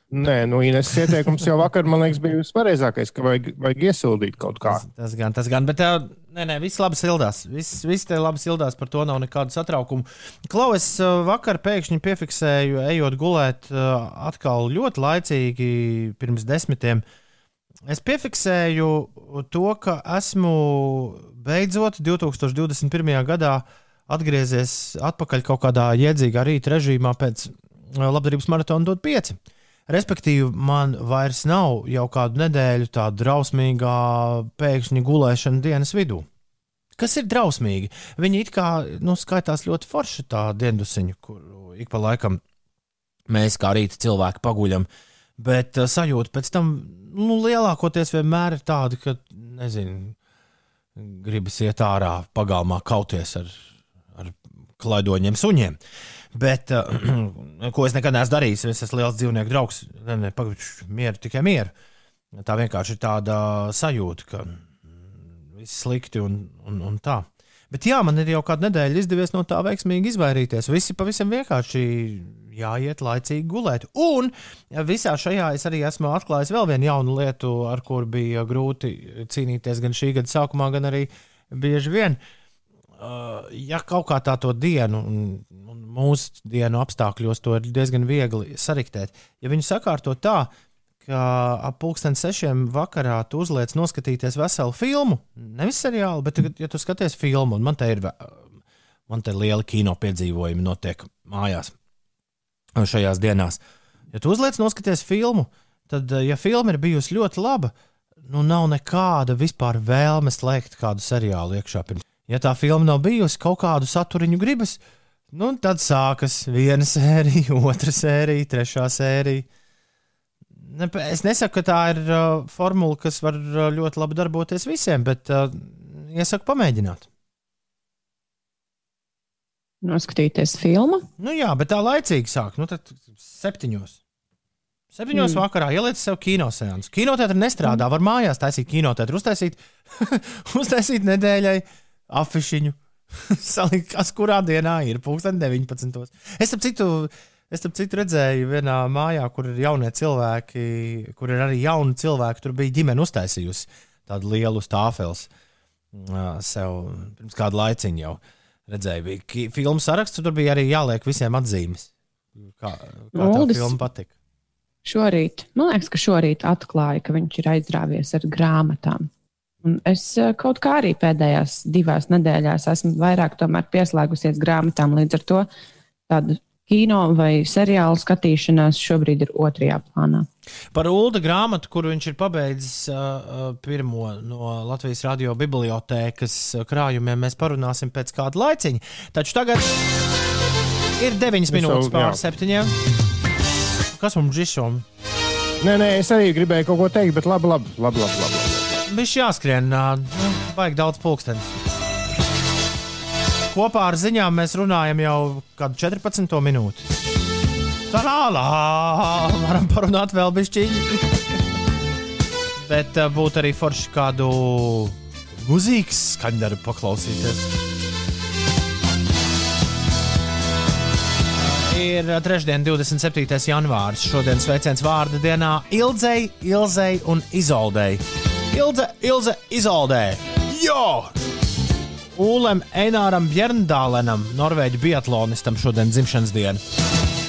Nē, nu, Ines ieteikums jau vakar, man liekas, bija vispareizākais, ka vajag, vajag iesildīt kaut kā. Tas, tas gan, tas gan, bet tev, nē, nē, viss labi sildās. Viss, viss te labi sildās, par to nav nekādu satraukumu. Klau, es uh, vakar pēkšņi piefiksēju, ejot gulēt, uh, atkal ļoti laicīgi, pirms desmitiem. Es piefiksēju to, ka esmu beidzot 2021. gadā atgriezies atpakaļ kaut kādā iedzīgā rīta režīmā pēc uh, labdarības maratona dot pieci. Respektīvi, man vairs nav jau kādu nedēļu tāda drausmīgā pēkšņa gulēšana dienas vidū. Kas ir drausmīgi? Viņi it kā nu, skaitās ļoti forši tā diendusiņa, kur ik pa laikam mēs kā rīta cilvēki paguļam. Bet uh, sajūta pēc tam nu, lielākoties vienmēr ir tāda, ka, nezinu, gribas iet ārā pagalmā kauties ar, ar klaidoņiem suņiem. Bet, uh, ko es nekad neesmu darījis, es esmu liels dzīvnieku draugs. Pagaidām, mieru, tikai mieru. Tā vienkārši ir tāda sajūta, ka viss slikti un, un, un tā. Bet jā, man ir jau kādu nedēļu izdevies no tā veiksmīgi izvairīties. Visi pavisam vienkārši jāiet laicīgi gulēt. Un visā šajā es arī esmu atklājis vēl vienu jaunu lietu, ar kuru bija grūti cīnīties gan šī gada sākumā, gan arī bieži vien. Uh, ja kaut kā tā to dienu, un, mūsu dienu apstākļos to ir diezgan viegli sariktēt, ja viņi sakārto tā, ka ap pulksten sešiem vakarā tu uzliec noskatīties veselu filmu, nevis seriālu, bet, ja tu skaties filmu, un man te ir, man te ir lieli kino piedzīvojumi, notiek mājās šajās dienās. Ja tu uzliec noskaties filmu, tad, ja filma ir bijusi ļoti laba, nu nav nekāda vispār vēlme slēgt kādu seriālu iekšā. Ja tā filma nav bijusi, kaut kādu saturiņu gribas, nu tad sākas viena sērija, otra sērija, trešā sērija. Es nesaku, ka tā ir uh, formula, kas var uh, ļoti labi darboties visiem, bet uh, iesaku pamēģināt. Noskatīties filmu? Nu jā, bet tā laicīgi sāk. Nu, tad septiņos. Septiņos mm. vakarā ieliec sev kinoseansu. Kinoteātris nestrādā, mm. var mājās taisīt kinoteātris, uztaisīt, uztaisīt nedēļai afišiņu, salikt, kas kurā dienā ir, pulksten 19. Es ap citu Es tam citu redzēju vienā mājā, kur ir jaunie cilvēki, kur ir arī jauni cilvēki. Tur bija ģimene uztaisījusi tādu lielu stāfeli sev pirms kāda laiciņa jau. Redzēju, bija filmu saraksts, tur bija arī jāliek visiem atzīmes. Kā, kā tev filma patika? Šorīt, man liekas, ka šorīt atklāja, ka viņš ir aizrāvies ar grāmatām. Un es kaut kā arī pēdējās divās nedēļās esmu vairāk pieslēgusies grāmatām, līdz ar to tādu kino vai seriālu skatīšanās šobrīd ir otrajā plānā. Par Ulu grāmatu, kuru viņš ir pabeidzis uh, pirmo no Latvijas radio bibliotēkas krājumiem, mēs parunāsim pēc kāda laiciņa. Taču tagad ir 9 minūtes pār septiņiem. Kas mums ir šom? Nē, nē, es arī gribēju kaut ko teikt, bet labi, labi, labi. labi, labi. Viņš jāskrien, uh, vajag daudz pulkstenis kopā ar ziņām mēs runājam jau kādu 14 minūti. Tā lā, varam parunāt vēl bišķiņi. Bet būtu arī forši kādu mūzikas skaņdaru paklausīties. Ir trešdiena, 27. janvāris. Šodien sveiciens vārda dienā Ilzei, Ilzei un Izoldei. Ilze, Ilze, Izoldē! Jo! Ulem Eināram Bjerndālenam, norvēģu biatlonistam, šodien dzimšanas diena.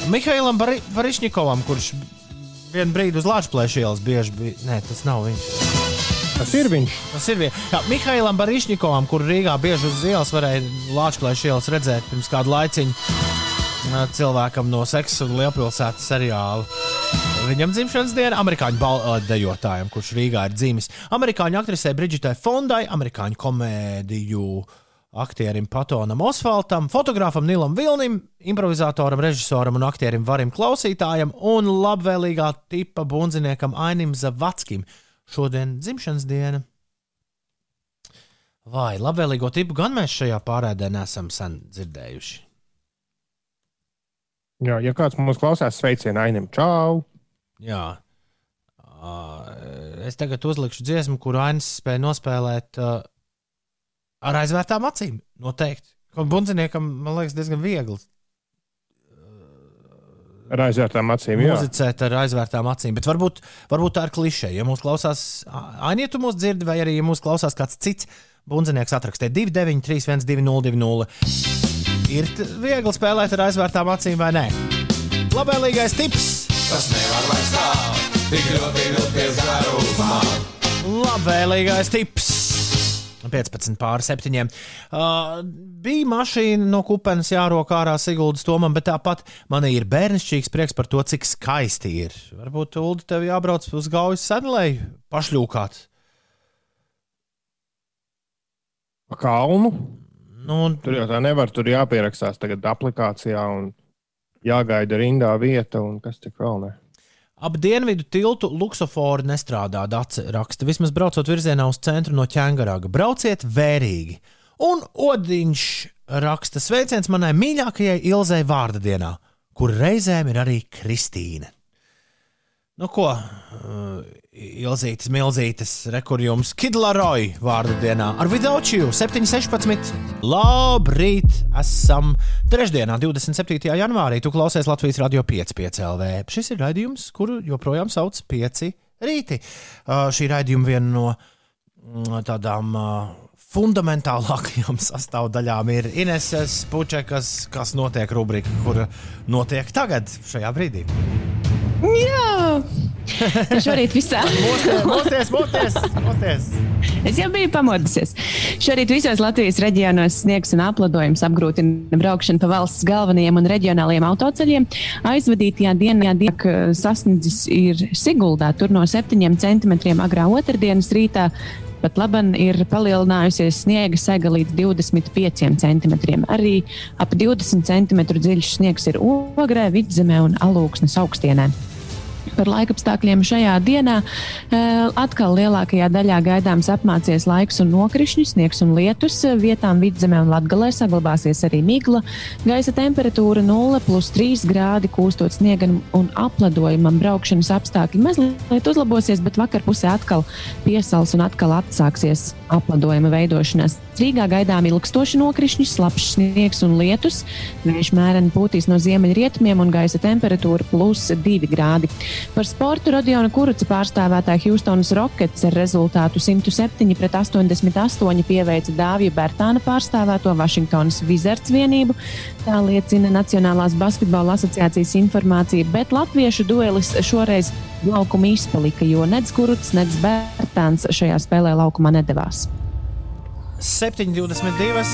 Mihailam Bar Barišņikovam, kurš vienu brīdi uz Latvijas ielas bieži bija. Nē, tas nav viņš. Tas ir viņš. Tas ir viņš. Jā, Mihailam Barišņikovam, kur Rīgā bieži uz ielas varēja Latvijas ielas redzēt pirms kāda laiciņa cilvēkam no seksa un lielpilsētas seriāla. Viņam dzimšanas diena amerikāņu balodejotājam, kurš Rīgā ir dzimis. Amerikāņu aktrisei Brigitei Fondai, amerikāņu komēdiju aktierim Patonam Osvaltam, fotogrāfam Nilam Vilnim, improvizatoram, režisoram un aktierim Varim Klausītājam un labvēlīgā tipa bundziniekam Ainim Zavatskim. Šodien dzimšanas diena. Vai labvēlīgo tipu gan mēs šajā pārēdē nesam sen dzirdējuši? Jā, ja kāds mums klausās, sveicienu Ainim Čau! Jā. Uh, es tagad uzlikšu dziesmu, kuru Ainis spēja nospēlēt uh, ar aizvērtām acīm. Noteikti. Bundziniekam, man liekas, diezgan viegli. Ar aizvērtām acīm. Mūzicēt ar aizvērtām acīm. Bet varbūt, varbūt tā ir klišē. Ja mūsu klausās, Aini, tu mūs dzirdi, vai arī ja mūsu klausās kāds cits bundzinieks, atrakstē 293, 1202. Ir viegli spēlēt ar aizvērtām acīm vai nē? Labvēlīgais tips! tas nevar vairs tā, tik ļoti vilties garumā. Labvēlīgais tips! 15 pār 7. Uh, bija mašīna no kupenes jārok ārā Siguldas tomam, bet tāpat man ir bērnišķīgs prieks par to, cik skaisti ir. Varbūt Ulu tev jābrauc uz gaujas sedlēju, pašļūkāt. Pa kalnu? Nu, tur jau tā nevar, tur jāpierakstās tagad aplikācijā un jāgaida rindā vieta un kas tik vēl ne. Ap dienvidu tiltu luksofori nestrādā, Dārsa raksta. Vismaz braucot virzienā uz centru no ķēngaraga. Brauciet vērīgi. Un Odiņš raksta sveiciens manai mīļākajai Ilzai vārda dienā, kur reizēm ir arī Kristīne. Nu, ko? Uh, Ilzītas, milzītas, rekurjums, Kidlaroja vārdu dienā ar Vidaučiju 7.16. Labrīt! Esam trešdienā, 27. janvārī. Tu klausies Latvijas radio 5,5 LV. Šis ir raidījums, kuru joprojām sauc 5 rīti. Uh, šī raidījuma viena no mm, tādām uh, fundamentālākajām sastāvdaļām ir Ineses Pučekas, kas notiek rubrika, kur notiek tagad, šajā brīdī. Jā, šorīt visā. Mosties, mosties, mosties! Es jau biju pamodusies. Šorīt visos Latvijas reģionos sniegs un apladojums apgrūtina braukšanu pa valsts galvenajiem un reģionālajiem autoceļiem. Aizvadītajā dienā diek sasniedzis ir Siguldā, tur no 7 centimetriem agrā otrdienas rītā. Pat labi ir palielinājusies sniega sega līdz 25 centimetriem. Arī ap 20 centimetru dziļš sniegs ir ogrē, vidzemē un alūksnes augstienē. Par laikapstākļiem šajā dienā atkal lielākajā daļā gaidāms apmācies laiks un nokrišņi, sniegs un lietus. Vietām vidzemē un latgalē saglabāsies arī migla. Gaisa temperatūra 0,3 grādi, kūstot sniegam un apledojumam. Braukšanas apstākļi mazliet uzlabosies, bet vakar pusē atkal piesals un atkal atsāksies apledojuma veidošanās. Rīgā gaidām ilgstoši nokrišņi, slapjš sniegs un lietus. Vējš mēreni pūtīs no ziemeļrietumiem un gaisa temperatūra plus 2 grādi. Par sportu Rodiona Kuruca pārstāvētāja Houstonas Rockets ar rezultātu 107 pret 88 pieveica Dāvija Bērtāna pārstāvēto Vašingtonas Wizards vienību. Tā liecina Nacionālās basketbola asociācijas informācija, bet latviešu duelis šoreiz laukuma izpalika, jo nedz Kurucs, nedz Bērtāns šajā spēlē laukumā nedavās. 7,22.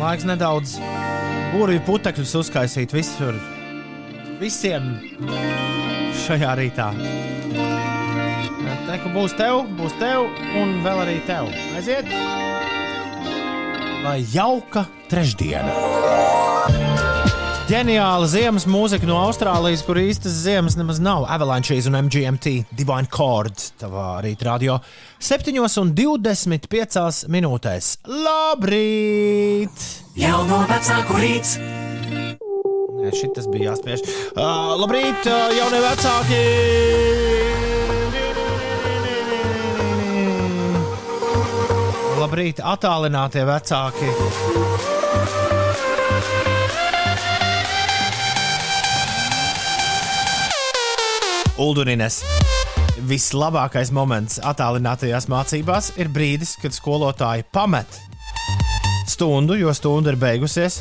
Laiks nedaudz burvju putekļus uzkaisīt visur. Visiem šajā rītā. Teiktu, būs tev, būs tev, un vēl arī tev. Aiziet! Lai jauka trešdiena! Ģeniāla ziemas mūzika no Austrālijas, kur īstas ziemas nemaz nav. Avalanches un MGMT, Divine Chord, tavā rītā radio. 7,25 minūtēs. Labrīt! Jauno vecāku rīts! Šis bija jāspiež. Uh, labrīt, uh, jaunie vecāki! Labrīt, attālinātie vecāki! Uldurines. Vislabākais moments attālinātajās mācībās ir brīdis, kad skolotāji pamet stundu, jo stunda ir beigusies,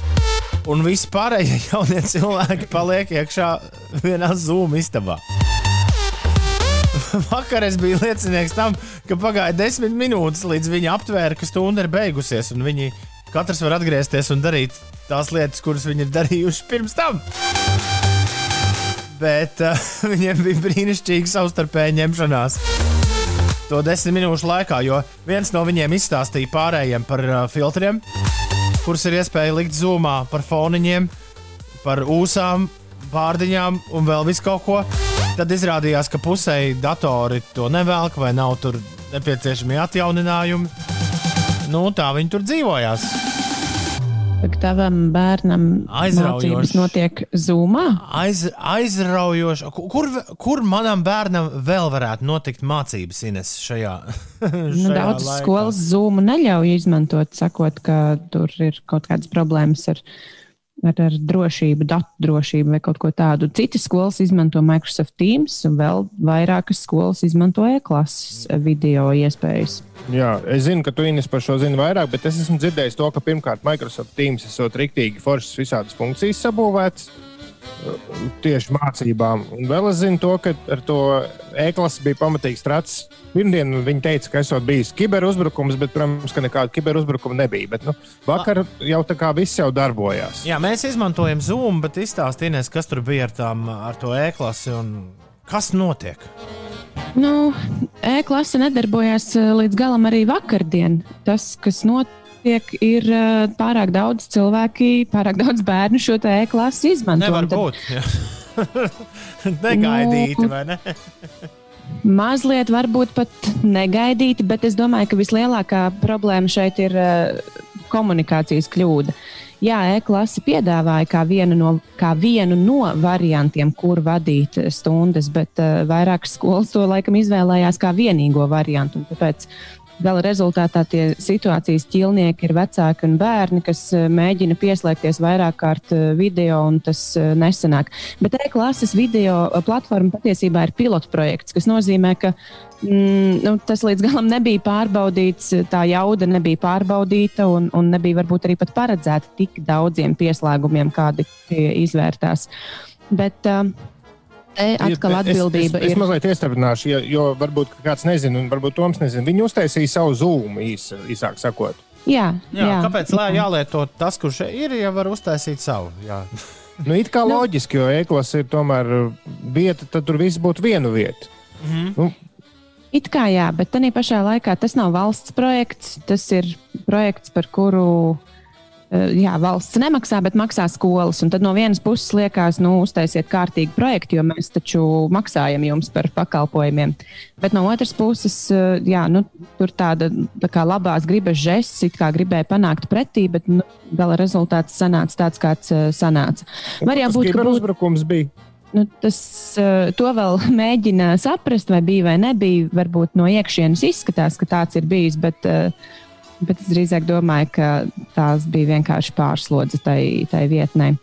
un visi pārējie jaunie cilvēki paliek iekšā vienā zūmu istabā. Vakar es biju liecinieks tam, ka pagāja desmit minūtes, līdz viņi aptvēra, ka stunda ir beigusies, un viņi katrs var atgriezties un darīt tās lietas, kuras viņi ir darījuši pirms tam bet uh, viņiem bija brīnišķīga savstarpēja ņemšanās. To desmit minūšu laikā, jo viens no viņiem izstāstīja pārējiem par uh, filtriem, kurus ir iespēja likt zūmā, par foniņiem, par ūsām, pārdiņām un vēl visu kaut ko. Tad izrādījās, ka pusēji datori to nevelk vai nav tur nepieciešami atjauninājumi. Nu, tā viņi tur dzīvojās. Tavam bērnam mācības notiek zūmā? Aiz, aizraujoši. Kur, kur manam bērnam vēl varētu notikt mācības, Ines, šajā? šajā nu, daudz laikā? skolas zūmu neļauj izmantot, sakot, ka tur ir kaut kādas problēmas ar, ar, ar drošību, datu drošību vai kaut ko tādu. Citas skolas izmanto Microsoft Teams, un vēl vairākas skolas izmanto e-klases video iespējas. Jā, es zinu, ka tu Ines par šo zini vairāk, bet es esmu dzirdējis to, ka pirmkārt Microsoft Teams esot riktīgi foršas visādas funkcijas sabūvētas tieši mācībām. Un vēl es zinu to, ka ar to e-klases bija pamatīgs strats. Pirmdien viņi teica, ka esot bijis kiberuzbrukums, bet, protams, ka nekāda kiberuzbrukuma nebija. Bet, nu, vakar jau tā kā viss jau darbojās. Jā, mēs izmantojam Zoom, bet izstāstījieties, kas tur bija ar, tām, ar to e-klasi un kas notiek. Nu, E-klase nedarbojās eh, līdz galam arī vakardien. Tas, kas notiek, ir eh, pārāk daudz cilvēki, pārāk daudz bērnu šo e-klasi izmanto. Nevar būt. Negaidīti, nu, vai ne? Mazliet, varbūt pat negaidīti, bet es domāju, ka vislielākā problēma šeit ir komunikācijas kļūda. Jā, e-klase piedāvāja kā vienu no, kā vienu no variantiem, kur vadīt stundas, bet uh, vairākas skolas to laikam izvēlējās kā vienīgo variantu. Tāpēc Gala rezultātā tie situācijas ķilnieki ir vecāki un bērni, kas eh, mēģina pieslēgties vairāk kārt eh, video, un tas eh, nesanāk. Bet e-klases video platforma patiesībā ir pilotprojekts, kas nozīmē, ka mm, nu, tas līdz galam nebija pārbaudīts, tā jauda nebija pārbaudīta, un, un nebija varbūt arī pat paredzēta tik daudziem pieslēgumiem, kādi izvērtās. Bet, uh, te atkal atbildība es, es, es ir. Es mazliet iestrādināšu, jo, jo varbūt kāds nezina, un varbūt Toms nezina. Viņi uztaisīja savu zūmu īs, īsāk sakot. Jā, Jā, jā. kāpēc lai jālieto tas, kurš ir, ja var uztaisīt savu? Jā. Nu, it kā loģiski, jo e-klase ir tomēr vieta, tad tur viss būtu vienu vietu. Mhm. Nu, It kā jā, bet tā pašā laikā tas nav valsts projekts. Tas ir projekts, par kuru jā, valsts nemaksā, bet maksā skolas. Un tad no vienas puses liekas, nu, uztaisiet kārtīgu projektu, jo mēs taču maksājam jums par pakalpojumiem. Bet no otras puses, eh, jā, nu, tur tāda tā kā labās gribas žests, kā gribēja panākt pretī, bet nu, gala rezultāts sanāca tāds, kāds eh, sanāca. Var jau būt, ka būtu kiberuzbrukums bija. Nu, tas, eh, to vēl mēģina saprast, vai bija vai nebija. Varbūt no iekšienes izskatās, ka tāds ir bijis, bet, eh, bet es drīzāk domāju, ka tās bija vienkārši pārslodze tai, tai vietnē.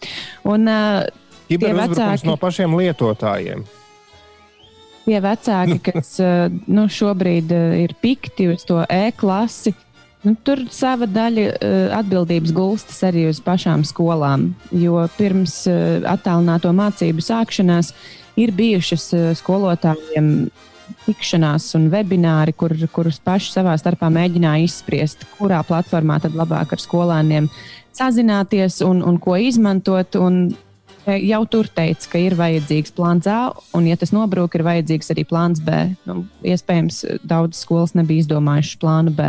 Un, eh, Kiberuzbrukums vecāki- no pašiem lietotājiem. Tie vecāki, kas eh, nu, šobrīd eh, ir pikti uz to e-klasi, nu, tur sava daļa eh, atbildības gulstas arī uz pašām skolām. Jo pirms attālināto mācību sākšanās ir bijušas skolotājiem tikšanās un webināri, kur, kurus paši savā starpā mēģināja izspriest, kurā platformā tad labāk ar skolēniem sazināties un, un ko izmantot. Un E, jau tur teica, ka ir vajadzīgs plāns A, un, ja tas nobrūk, ir vajadzīgs arī plāns B. Nu, iespējams, daudzas skolas nebija izdomājušas plānu B.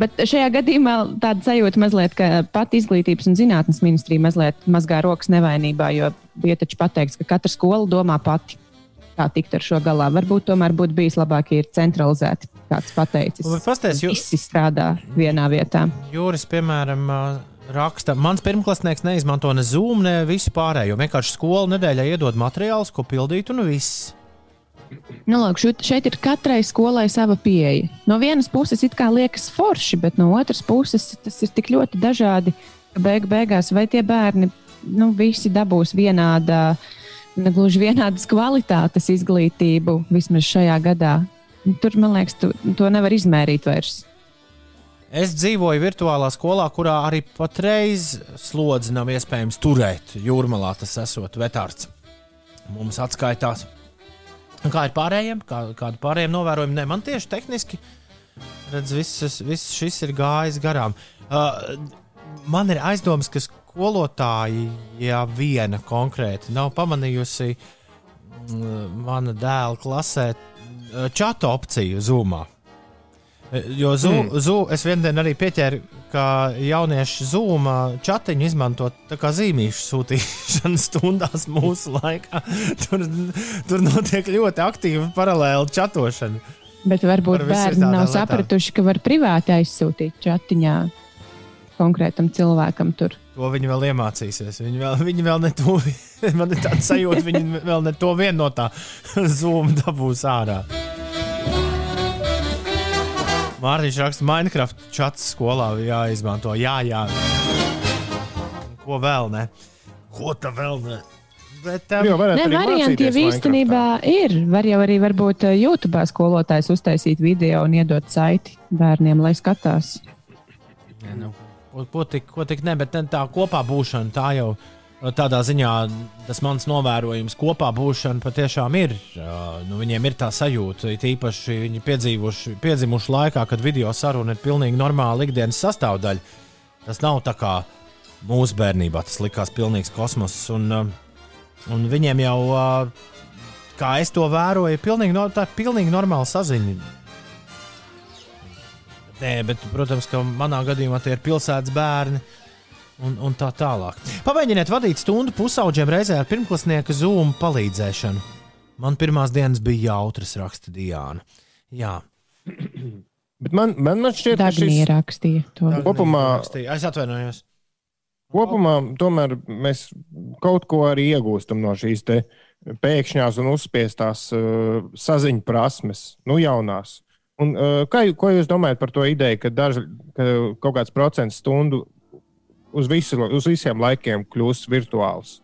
Bet šajā gadījumā tāda sajūta mazliet, ka pat izglītības un zinātnes ministrija mazliet mazgā rokas nevainībā, jo bija taču pateikts, ka katra skola domā pati, kā tikt ar šo galā. Varbūt tomēr būtu bijis labāk, ja ir centralizēti, kāds pateicis. Vai pastāsti, jo- Visi strādā vienā vietā. Jūras, piemēram, raksta, mans pirmklasnieks neizmanto ne Zoom, ne visu pārējo. Vienkārši skola nedēļā iedod materiālus, ko pildīt, un viss. Nu, lūk, šeit ir katrai skolai sava pieeja. No vienas puses it kā liekas forši, bet no otras puses tas ir tik ļoti dažādi, beig beigās vai tie bērni nu, visi dabūs vienādā, negluži vienādas kvalitātes izglītību vismaz šajā gadā. Tur, man liekas, tu, to nevar izmērīt vairs. Es dzīvoju virtuālā skolā, kurā arī patreiz slodzi nav iespējams turēt. Jūrmalā tas esot vetārds. Mums atskaitās. Kā ir pārējiem? Kā, kādu pārējiem novērojumi? Nē, man tieši tehniski redz, viss, viss šis ir gājis garām. Uh, man ir aizdoms, ka skolotāji, ja viena konkrēti nav pamanījusi mm, mana dēla klasē uh, čata opciju Zoomā. Jo zu, mm. zu, es vienā dienā arī pieķēru, ka jaunieši zūmā chatiņu izmanto tā kā zīmīšu sūtīšanas stundās mūsu laikā. Tur, tur notiek ļoti aktīva paralēla chatošana. Bet varbūt bērni nav lietām. sapratuši, ka var privāti aizsūtīt chatiņā konkrētam cilvēkam tur. To viņi vēl iemācīsies. Viņi vēl, viņi vēl ne to, man ir tāds sajūta, viņi vēl ne to vienu no tā zūmu dabūs ārā. Mārtiņš raksta, Minecraft čats skolā jāizmanto. Jā, jā. Ko vēl ne? Ko tā vēl ne? Bet, um, varētu Nē, arī varianti jau īstenībā ir. Var jau arī varbūt eh, YouTube skolotājs uztaisīt video un iedot saiti bērniem, lai skatās. Nē, nu, ko, ko, tik, ko tik ne, bet tā kopā būšana, tā jau tādā ziņā tas mans novērojums, kopā būšana patiešām ir. Nu, viņiem ir tā sajūta, it īpaši viņi piedzīvojuši, piedzimuši laikā, kad video saruna ir pilnīgi normāla ikdienas sastāvdaļa. Tas nav tā kā mūsu bērnībā, tas likās pilnīgs kosmos. Un, un viņiem jau, kā es to vēroju, ir pilnīgi, no, pilnīgi normāla saziņa. Nē, bet, protams, ka manā gadījumā tie ir pilsētas bērni. Un, un tā tālāk. Pamēģiniet vadīt stundu pusaudžiem reizē ar pirmklasnieka zūmu palīdzēšanu. Man pirmās dienas bija jautras, raksta Diana. Jā, Bet man, man, man šķiet, ka Dagmija šis rakstīja to. Kopumā- Rakstīja. Es atvainojos. kopumā tomēr mēs kaut ko arī iegūstam no šīs pēkšņās un uzspiestās uh, saziņas prasmes, nu, jaunās. Un, uh, kā, ko jūs domājat par to ideju, ka, daži, ka kaut kāds procents stundu uz, visu, uz visiem laikiem kļūs virtuāls?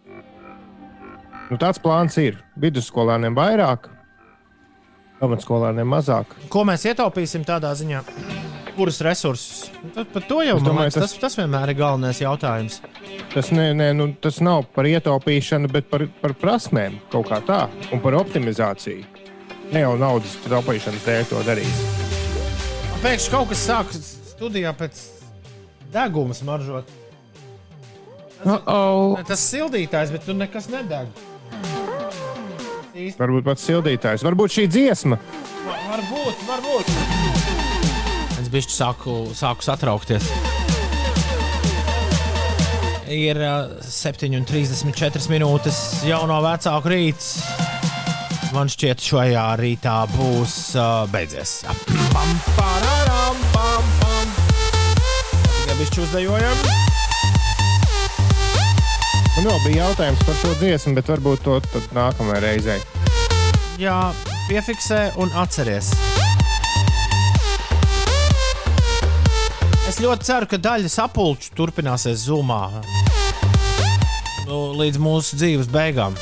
Nu, tāds plāns ir. Vidusskolāniem vairāk, pamatskolāniem mazāk. Ko mēs ietaupīsim tādā ziņā? Kurus resursus? Tad par to jau Es domāju, liekas, tas, tas vienmēr ir galvenais jautājums. Tas, ne, ne, nu, tas nav par ietaupīšanu, bet par, par prasmēm kaut kā tā un par optimizāciju. Ne jau naudas taupīšanas dēļ to darīs. Pēkšņi kaut kas sāk studijā pēc deguma smaržot. Oh, oh. Tas sildītājs, bet tur nekas nedeg. Īsti. Varbūt pats sildītājs, varbūt šī dziesma. Varbūt, varbūt. Es bišķi sāku, sāku satraukties. Ir uh, 7,34 minūtes jauno vecāku rīts. Man šķiet, šajā rītā būs uh, beidzies. Tikai bišķi uzdejojam. Man vēl bija jautājums par šo dziesmu, bet varbūt to nākamajai reizei. Jā, piefiksē un atceries. Es ļoti ceru, ka daļa sapulču turpināsies zumā nu, līdz mūsu dzīves beigām.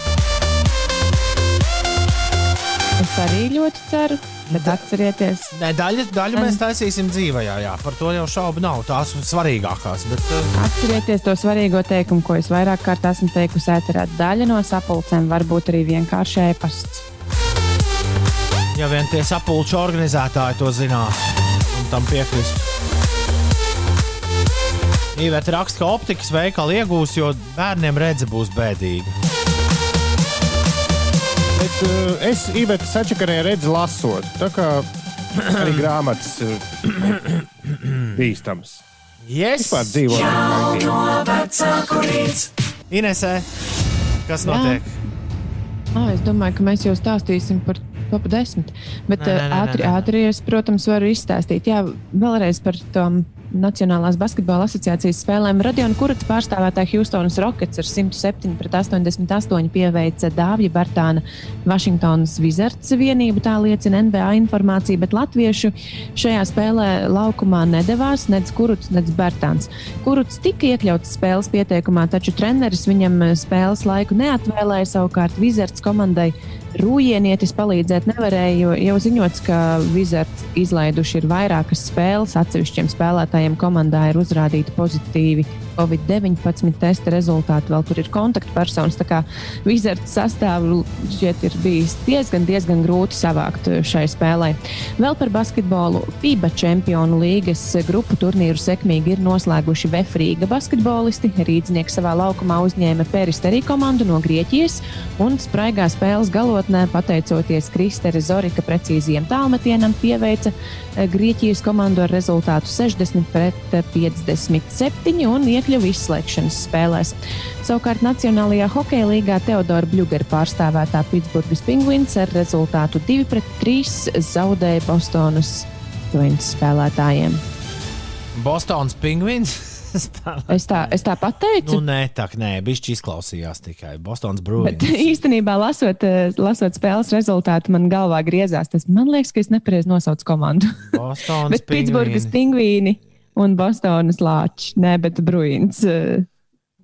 Es arī ļoti ceru, bet atcerieties, Nē, daļu, daļu mēs taisīsim dzīvē, jā, par to jau šaubu nav. Tās ir svarīgākās. Bet, uh, atcerieties to svarīgo teikumu, ko es vairāk kārt esmu teikusi ēterā. Daļa no sapulcēm var būt arī vienkārši ēpasts. ja vien tie sapulču organizētāji to zinātu un tam piekristu. Īvēta raksta, ka optikas veikali iegūs, jo bērniem redze būs bēdīga. Bet uh, es īstenībā sačakarēju redzi lasot. Tā kā arī grāmatas ir bīstams. Yes. Vispār dzīvo. Inesē, kas Jā. notiek? Ah, es domāju, ka mēs jau stāstīsim par top 10. Bet Nē, nē, nē, nē, ātri, nē, nē. ātri es, protams, varu izstāstīt. Jā, vēlreiz par tom Nacionālās basketbola asociācijas spēlēm. Radiona Kurats pārstāvētā Houstonas Rockets ar 107 pret 88 pieveica Dāvija Bartāna Vašingtonas Wizards vienību. Tā liecina NBA informācija, bet latviešu šajā spēlē laukumā nedavās nec Kurats, nec Bartāns. Kurats tika iekļauts spēles pieteikumā, taču treneris viņam spēles laiku neatvēlēja. Savukārt Wizards komandai Rūjienietis palīdzēt nevarēja, jo jau ziņots, ka Wizards izlaiduši ir vairākas spēles. Atsevišķiem spēlētājiem komandā ir uzrādīti pozitīvi Covid-19 testa rezultāti. Vēl tur ir kontaktpersonas. Tā kā Wizards sastāvu šķiet ir bijis diezgan, diezgan grūti savākt šai spēlē. Vēl par basketbolu FIBA čempionu līgas grupu turnīru sekmīgi ir noslēguši Vefrīga basketbolisti. Rīdznieks savā laukumā uzņēma Peristerī komandu no Grieķijas un spraigā spēles galotnē, pateicoties Kristere Zorika precīziem tālmetienam, pieveica eh, Grieķijas komandu ar rezultātu 60 pret 57 un iekļuva izslēgšanas spēlēs. Savukārt Nacionālajā hokeja līgā Teodora Bļūgera pārstāvētā Pitsburgas Penguins ar rezultātu 2 pret 3 zaudēja Bostonas Bruins spēlētājiem. Bostonas pingvīns. spēlē. Es tā, es tā pateicu. nu, nē, tā nē, bišķi izklausījās tikai Bostonas Bet Bruins. īstenībā, lasot, eh, lasot spēles rezultātu, man galvā griezās. Tas man liekas, ka es nepareizi nosaucu komandu. Bostonas bet Pitsburgas pingvīni. pingvīni un Bostonas lāči. Nē, bet Bruins. eh,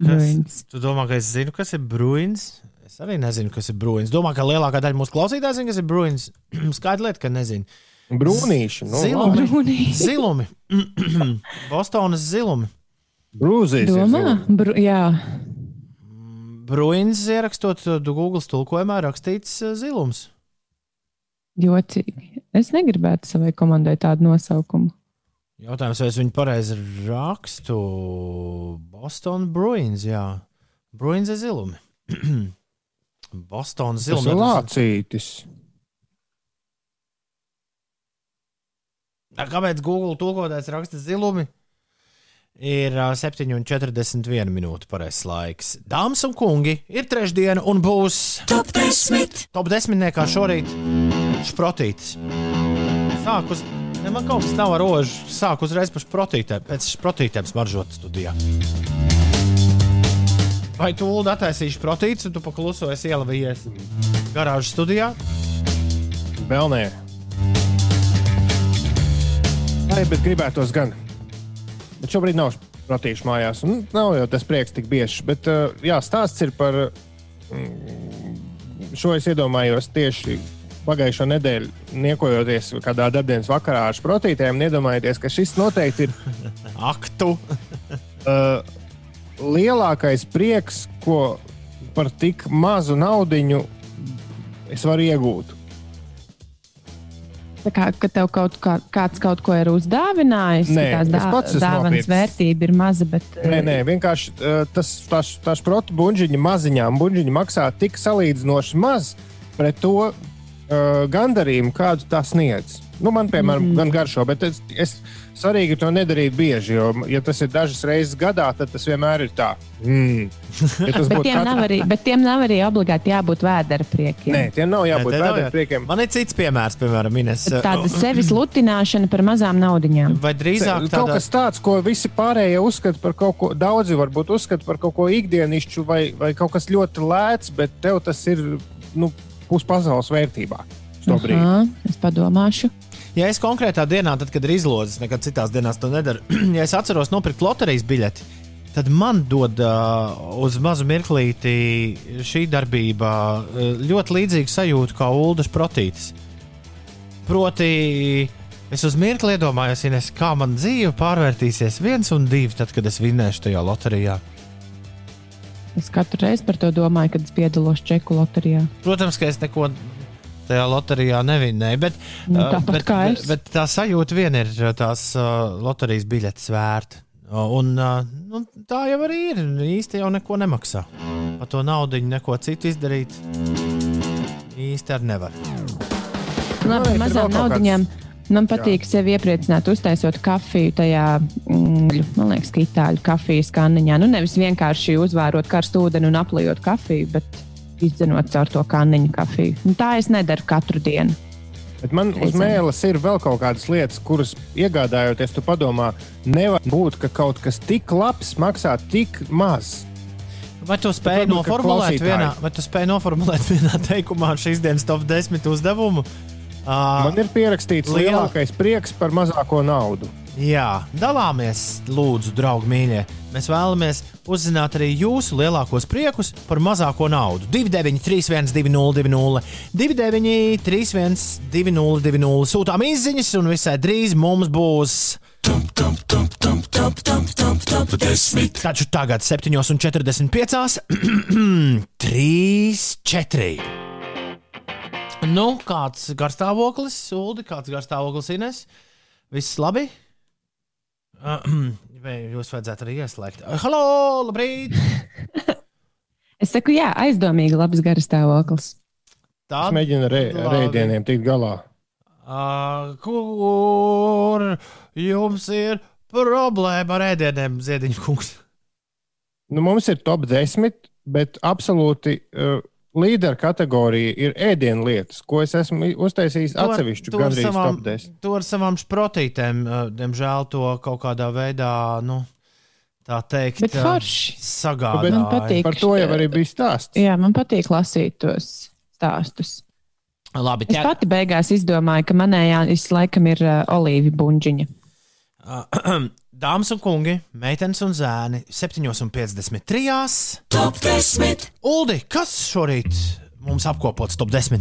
Bruins. Kas, tu domā, ka es zinu, kas ir Bruins? Es arī nezinu, kas ir Bruins. Domā, ka lielākā daļa mūsu klausītāju zina, kas ir Bruins. Skaidra lieta, ka nezinu. Brūnīši, nu, Zilumi. Brūnīši. Zilumi. Bostonas zilumi. Brūzīs. Domā. Bru, jā, Bruins ierakstot uh, Google tulkojumā rakstīts uh, zilums. jocīgi. Es negribētu savai komandai tādu nosaukumu. Jautājums, vai es viņu pareizi rakstu? Boston Bruins, jā. Bruins ir zilumi. Bostonas Tas ir lācītis. Kāpēc Google tulkotājs raksta zilumi? Ir uh, 7,41 minūte pareizais laiks. Dāmas un kungi, ir trešdiena un būs Top 10. top desmitniekā šorīt šprotītis. Sāk uz Ne, man kaut kas nav ar rožu. Sāk uzreiz par protītēm, pēc protītēm smaržot studijā. Vai tu Ulu attaisīsi protītus, un tu paklusojies ielavījies garāžas studijā? Vēl nē. Nē, bet gribētos gan. Bet šobrīd nav protīšu mājās. Un nav jau tas prieks tik bieži. Bet uh, jā, stāsts ir par. mm, Šo es iedomājos tieši pagājušo nedēļu, niekojoties kādā darbdienas vakarā ar protītēm. Iedomājieties, ka šis noteikti ir Aktu. uh, lielākais prieks, ko par tik mazu naudu es varu iegūt. Kā ka tev kaut kā, kāds kaut ko ir uzdāvinājis, Nē, tās es pats dāvanas vērtība ir maza. Bet, Nē, nē, vienkārši uh, tas tās, tās protu buļbuļsāņa maziņām buļbuļsāņi maksā tik salīdzinoši maz pret to uh, gandarījumu, kādu tas sniedz. Nu, man, piemēram, mm. gan garšo, bet es, es svarīgi to nedarīt bieži, jo, ja tas ir dažas reizes gadā, tad tas vienmēr ir tā. Mm. Ja tas Bet tiem, nav katru- arī, bet tiem nav arī obligāti jābūt vēdera priekiem. Nē, tiem nav jābūt Nē, jā- priekiem. Man ir cits piemērs, piemēram, Ines. Tāda sevis lutināšana par mazām naudiņām. Vai drīzāk Kaut tāda... kas tāds, ko visi pārējie uzskata par kaut ko, daudzi varbūt uzskata par kaut ko ikdienišķu vai, vai kaut kas ļoti lēts, bet tev tas ir nu, puspasaules vērtībā. Aha, es padomāšu. Ja es konkrētā dienā, tad, kad ir izlozes, nekad citās dienās to nedaru, ja es atceros nopirkt loterijas biļeti, tad man dod uh, uz mazu mirklīti šī darbība uh, ļoti līdzīgu sajūtu kā ULDS protītis. Proti, es uz mirkli iedomājos, Ines, kā man dzīve pārvērtīsies viens un divi, tad, kad es vinnēšu tajā loterijā. Es katru reizi par to domāju, kad es piedalos čeku loterijā. Protams, ka es neko tajā loterijā nevinnēju, bet, Nu, bet, bet, bet tā sajūta vien ir tās loterijas biļetes vērta. Un, nu, tā jau arī ir. Īsti jau neko nemaksā. Par to naudu neko citu izdarīt īsti arī nevar. Labi, vēl mazām kaut kāds- naudiņām. Man patīk sevi iepriecināt, uztaisot kafiju tajā, mm, man liekas, ka itāļu kafijas kanniņā. Nu, nevis vienkārši uzvārot karstu ūdeni un aplējot kafiju, bet izdzenot caur to kanniņu kafiju. Un tā es nedaru katru dienu. Bet man uz Reizēm. mēles ir vēl kaut kādas lietas, kuras iegādājoties, tu padomā, nevar būt, ka kaut kas tik labs maksā tik maz. Vai tu spēj ka noformulēt vienā, vai tu spēj noformulēt vienā teikumā šīs dienas top 10 uzdevumu? Uh, Man ir pierakstīts liela- lielākais prieks par mazāko naudu. Jā, dalāmies, lūdzu, draugi mīļie. Mēs vēlamies uzzināt arī jūsu lielākos priekus par mazāko naudu. 293, 202, 293, 202. Sūtām izziņas, un visai drīz mums būs. Taču tagad, 7,45. 3, 4. Nu, kāds garstāvoklis, Ulu, kāds garstāvoklis Ines? Viss labi? Vai jūs vajadzētu arī ieslēgt? Halo, labrīt! Es saku, jā, aizdomīgi labs garas stāvoklis. Tā, Es mēģinu labi. rēdieniem tikt galā. uh, kur jums ir problēma ar ēdieniem, Ziediņš kungs? Nu, mums ir top 10, bet absolūti uh, līderu kategorija ir ēdienu lietas, ko es esmu uztaisījis To atsevišķu, to gandrīz savām- top 10. To ar savām sprotītēm, uh, diemžēl, to kaut kādā veidā, nu, tā teikt, Bet forši. sagādāja. Man patīk. Par to jau arī bija stāsts. Jā, man patīk lasīt tos stāstus. Labi, Es ķer... pati beigās izdomāju, ka manējā laikam ir uh, olīvi buļģiņa. Dāmas un kungi, meitenes un zēni, 7,53. Top 10. Uldi, kas šorīt mums apkopots top 10?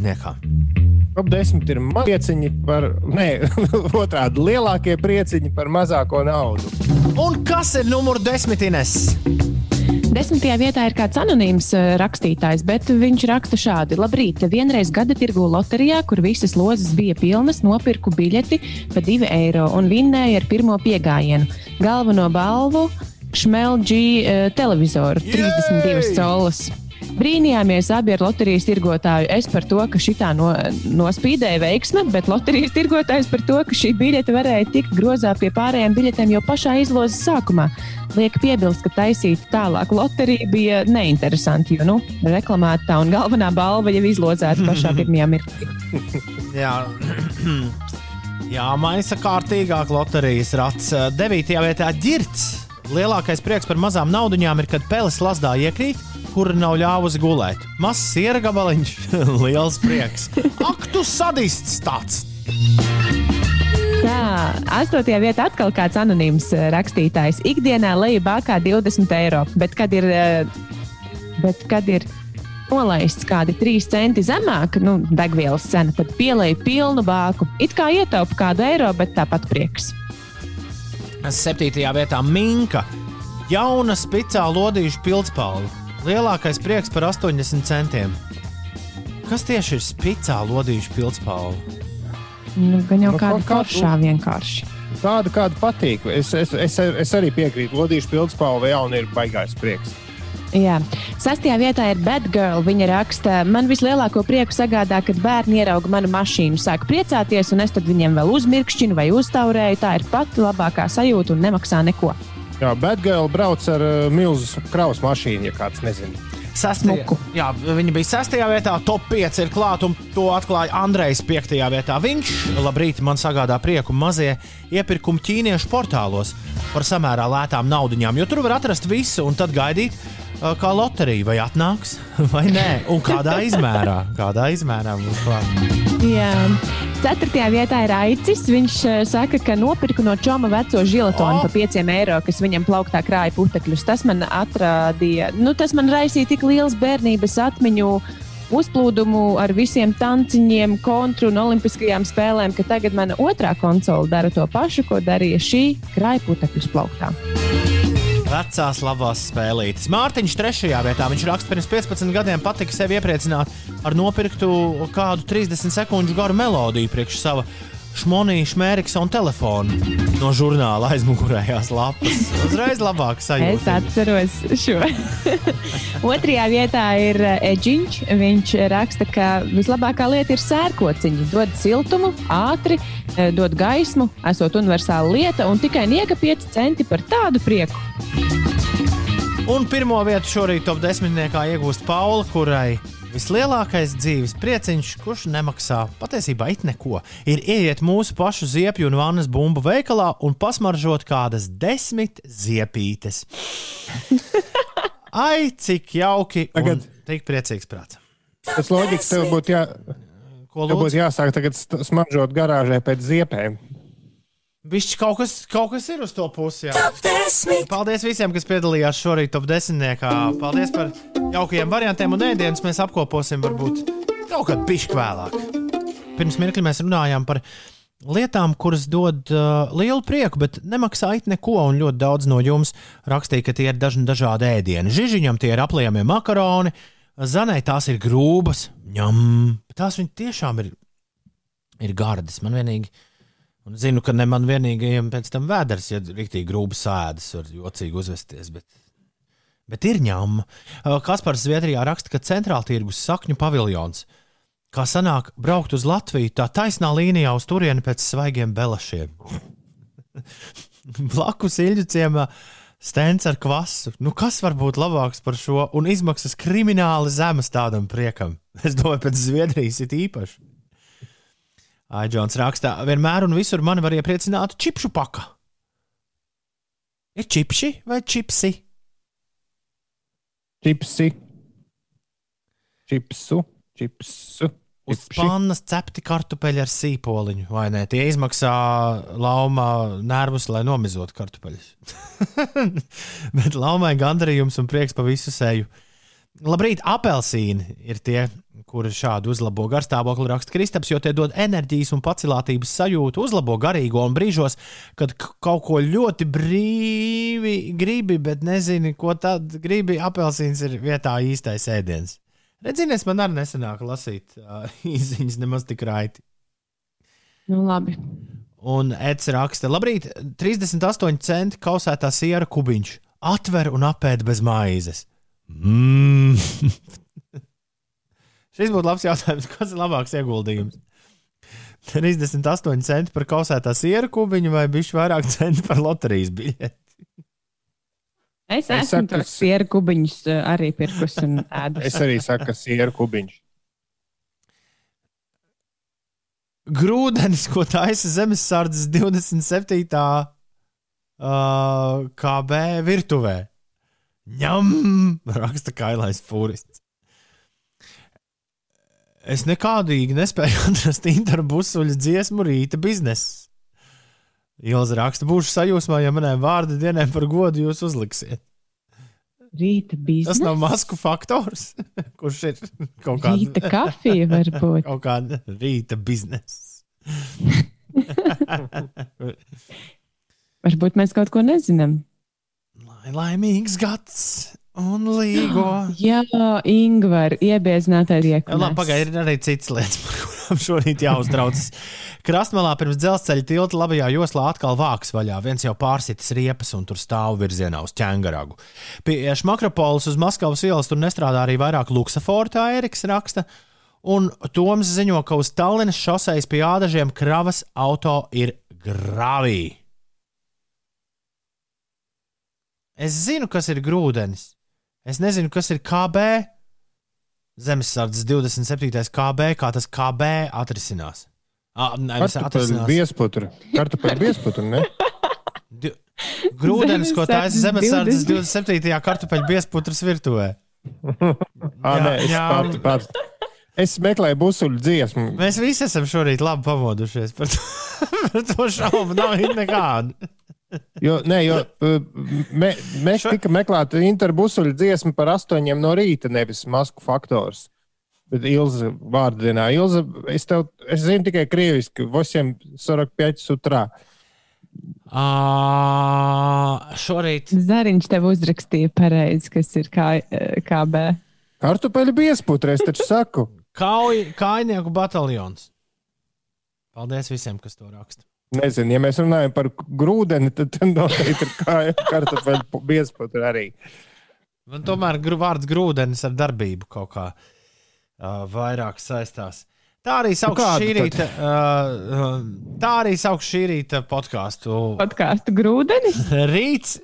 Top 10 ir prieciņi par, nē, otrādi lielākie prieciņi par mazāko naudu. Un kas ir numur 10? Desmitajā vietā ir kāds anonīms eh, rakstītājs, bet viņš raksta šādi: Labrīt, vienreiz gada tirgu loterijā, kur visas lozes bija pilnas, nopirku biļeti par 2 eiro un vinnēju ar pirmo piegājienu. Galveno balvu Šmelģī uh, televizoru 32 colas. Brīnījāmies abi ar loterijas tirgotāju. Es par to, ka šī tā no, nospīdēja veiksme, bet loterijas tirgotājs par to, ka šī biļete varēja tikt grozā pie pārējām biļetēm jau pašā izlozes sākumā. Liek piebilst, ka taisīt tālāk loterija bija neinteresanti, jo nu, reklamētā un galvenā balva jau izlozēta pašā pirmajā mirklī. Jā, Jā, maisa kārtīgāk loterijas rats. 9. vietā ģirts. Lielākais prieks par mazām naudiņām ir, kad peles lasdā iekrīt, kur nav ļāvusi gulēt. Mazs siera gabaliņš, liels prieks. Ak, tu sadists tāds! Tā, astotajā vietā atkal kāds anonīms eh, rakstītājs. Ikdienā leju bākā 20 eiro, bet kad ir, eh, bet kad ir nolaists kādi 3 centi zemāk, nu, degvielas cena, tad pielēju pilnu bāku. It kā ietaupu kādu eiro, bet tāpat prieks. Septītajā vietā Minka. Jauna spicā lodīšu pildspalva. Lielākais prieks par 80 centiem. Kas tieši ir spicā lodīšu pildspalva? Nu, gan jau Nu, kāda foršā vienkārši. Tāda, kāda patīk. Es, es, es, es arī piekrītu. Lodīšu pildspalva jau ir baigājis prieks. Jā. Sastajā vietā ir Bad Girl. Viņa raksta, man vislielāko prieku sagādā, kad bērni ierauga manu mašīnu, sāk priecāties, un es tad viņiem vēl uzmirkšķinu vai uztaurēju. Tā ir pati labākā sajūta un nemaksā neko. Jā, Batgirl brauc ar uh, milzu kravas mašīnu, ja kāds nezina. Sastajā, jā, viņa bija sastajā vietā, top 5 ir klāta, un to atklāja Andrejs 5. vietā. Viņš, labrīt, man sagādā prieku mazie iepirkumi ķīniešu portālos par samērā lētām naudaiņām, jo tur var atrast visu un tad gaidīt, ā, kā loterija vai atnāks vai nē, un kādā izmērā. Kādā izmērā mums klāt. Jā. Ceturtajā vietā ir Aicis. Viņš eh, saka, ka nopirka no Čoma veco žiletonu O! par 5 eiro, kas viņam plauktā krāja putekļus. Tas man atrādīja, nu, tas man raisīja tik liels bērnības atmiņu. Uzplūdumu ar visiem tanciņiem, kontru un olimpiskajām spēlēm, ka tagad mana otrā konsole dara to pašu, ko darīja šī krāja putekļus plauktā. Vecās labās spēlītes. Mārtiņš trešajā vietā. Viņš raksta, pirms 15 gadiem patika sevi iepriecināt ar nopirktu kādu 30 sekundžu garu melodiju priekš sava šmonija, šmēriks un telefona no žurnāla aizmugurējās lapas. Uzreiz labāk Es sajūta. atceros šo. Otrajā vietā ir Eģiņš. Viņš raksta, ka vislabākā lieta ir sērkociņi. Dod siltumu, ātri, eh, dod gaismu, esot universāla lieta un tikai nieka 5 centi par tādu prieku. Un pirmo vietu šorīt top 10. iegūst Paula, kurai vislielākais dzīves prieciņš, kurš nemaksā patiesībā it neko, ir ieiet mūsu pašu ziepju un vannas bumbu veikalā un pasmaržot kādas desmit ziepītes. Ai, cik jauki! Tagad- un Tik priecīgs prāts. Tas loģiski tev būtu jā, Ko tev būtu jāsāk tagad smaržot garāžē pēc ziepēm. Bišķi kaut kas, kaut kas ir uz to pusi. Jā. Top 10. Paldies visiem, kas piedalījās šorīt top 10. Paldies par jaukajiem variantiem un ēdienus. Mēs apkoposim varbūt kaut kad pišķi vēlāk. Pirms mirkli mēs runājām par lietām, kuras dod uh, lielu prieku, bet nemaksā it neko. Un ļoti daudz no jums rakstīja, ka tie ir dažni dažādi ēdieni. Žižiņam tie ir apliejamie makaroni, zanai tās ir grūbas, ņem. Tās viņi tiešām ir, ir gardas. Man vienīgi. Un zinu, ka ne man vienīgajam pēc tam vēders, ja rīktīgi grūbi sēdes, var jocīgi uzvesties. Bet, bet ir ņēmuma. Kaspars Zviedrijā raksta, ka centrāla tirgus sakņu paviljons. Kā sanāk, braukt uz Latviju tā taisnā līnijā uz turieni pēc svaigiem belašiem. Blakus Ilģu ciemā stends ar kvasu. Nu, kas var būt labāks par šo? Un izmaksas krimināli zemes tādam priekam. Es domāju, pēc Zviedrijas ir īpaši. Aģents rakstā, vienmēr un visur mani var iepriecināt čipšu paka. Ir čipši vai čipsi? Čipsi, čipsu, čipsu. Uz pannas cepti kartupeļi ar sīpoliņu, vai ne? Tie izmaksā laumā nervus, lai nomizotu kartupeļus. Bet laumai gandarījums un prieks pa visu seju. Labrīt, apelsīni ir tie, kuri šādi uzlabo garstāvokli, raksta Kristaps, jo tie dod enerģijas un pacilātības sajūtu, uzlabo garīgo un brīžos, kad kaut ko ļoti brīvi gribi, bet nezini, ko tad gribi. Apelsīns ir vietā īstais ēdiens. Redzinies, man arī nesenāk lasīt uh, īsiņas nemaz tik raiti. Nu, labi. Un Eds raksta, labrīt, 38 centi kausētā siera kubiņš. Atver un apēd bez maizes. Mm. Šis būtu labs jautājums, kas ir labāks ieguldījums. 38 centi par kausētā siera kubiņu vai bišķi vairāk centi par loterijas biļeti. Es Es esmu saku, tos sieru kubiņus eh, arī pirkus un ēdus. Es arī saku, ka sieru kubiņš. grūdenis, ko taisa zemesardzes 27. Uh, KB virtuvē. Ņem, raksta kailais fūrists. Es nekādīgi nespēju atrast interbusuļu dziesmu rīta biznesu. Ilza raksta, būšu sajūsmā, ja manai vārdu dienai par godu jūs uzliksiet. Rīta Tas biznesa. nav masku faktors, kurš ir kaut kāda Rīta kafija varbūt. kaut kāda rīta biznesa. Varbūt mēs kaut ko nezinām. Lai laimīgs gads un līgo. Jā, Ingūna, iebiezinātais iekļūst. labi, pagaidi, ir arī citas lietas, par kurām šorīt jāuztraucas. Krastmalā pirms dzelzceļa tilta labajā joslā atkal vāks vaļā. Viens jau pārsitis riepas un tur stāv virzienā uz ķēngaragu. Pie Šmakropolis uz Maskavas ielas tur nestrādā arī vairāk luksaforu, tā Eriks raksta. Un Toms ziņo, ka uz Tallinas šoseis pie ādažiem kravas auto ir gravī. Es zinu, kas ir grūdienis. Es nezinu, kas ir KB. Zemesardzes 27. KB, kā tas KB atrisinās. Ah, nevis Kartupeļu atrisinās. biesputra. Kartupeļu biesputra, ne? Di- Grūdienis, ko taisa Zemesardzes Zemesardzes 27. kartupeļu biesputras virtuvē. Ā, Jā, nē, es jā. pats, pats. Es meklēju busuļu dziesmu. Mēs visi esam šorīt labi pamodušies. Par to, par to šaubu nav nekāda. Jo, nē, jo uh, me, mēs tika meklēta interbusuļu dziesma par astoņiem no rīta, nevis masku faktors. Bet Ilza vārdienā, Ilza, es tev, es zinu tikai krieviski, 8.45 utrā. À, šorīt Zariņš tev uzrakstīja pareizi, kas ir kā, KB. Kartupeļu biesputra, es taču saku. kauj, kājnieku bataljons. Paldies visiem, kas to raksta. Nezinu, ja mēs runājam par grūdeni, tad tad noteikti ir kā kartupeļu biesputra arī. Man tomēr gru- vārds grūdienis ar darbību kaut kā uh, vairāk saistās. Tā arī sauc kādu šī rīta, uh, tā arī sauc šī rīta podkāstu. Podkāstu grūdenis. Rīts,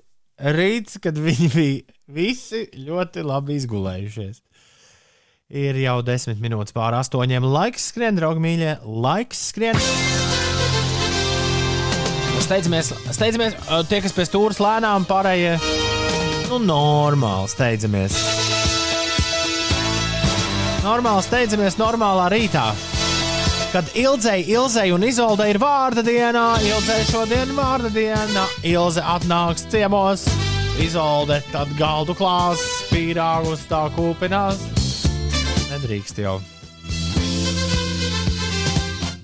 rīts, kad viņi bija visi ļoti labi izgulējušies. Ir jau desmit minūtes pār astoņiem. Laiks skrien, draugi mīļie, laiks skrien. Steidzamies, steidzamies, uh, tie, kas pie stūres lēnām, pārējie nu, normāli steidzamies. Normāli steidzamies, normālā rītā. Kad Ilzei, Ilzei un Izoldei ir vārda diena, Ilzei šodien ir vārda diena, Ilze atnāks ciemos, Izolde tad galdu klās, pīrāgus tā kūpinās. Nedrīkst jau.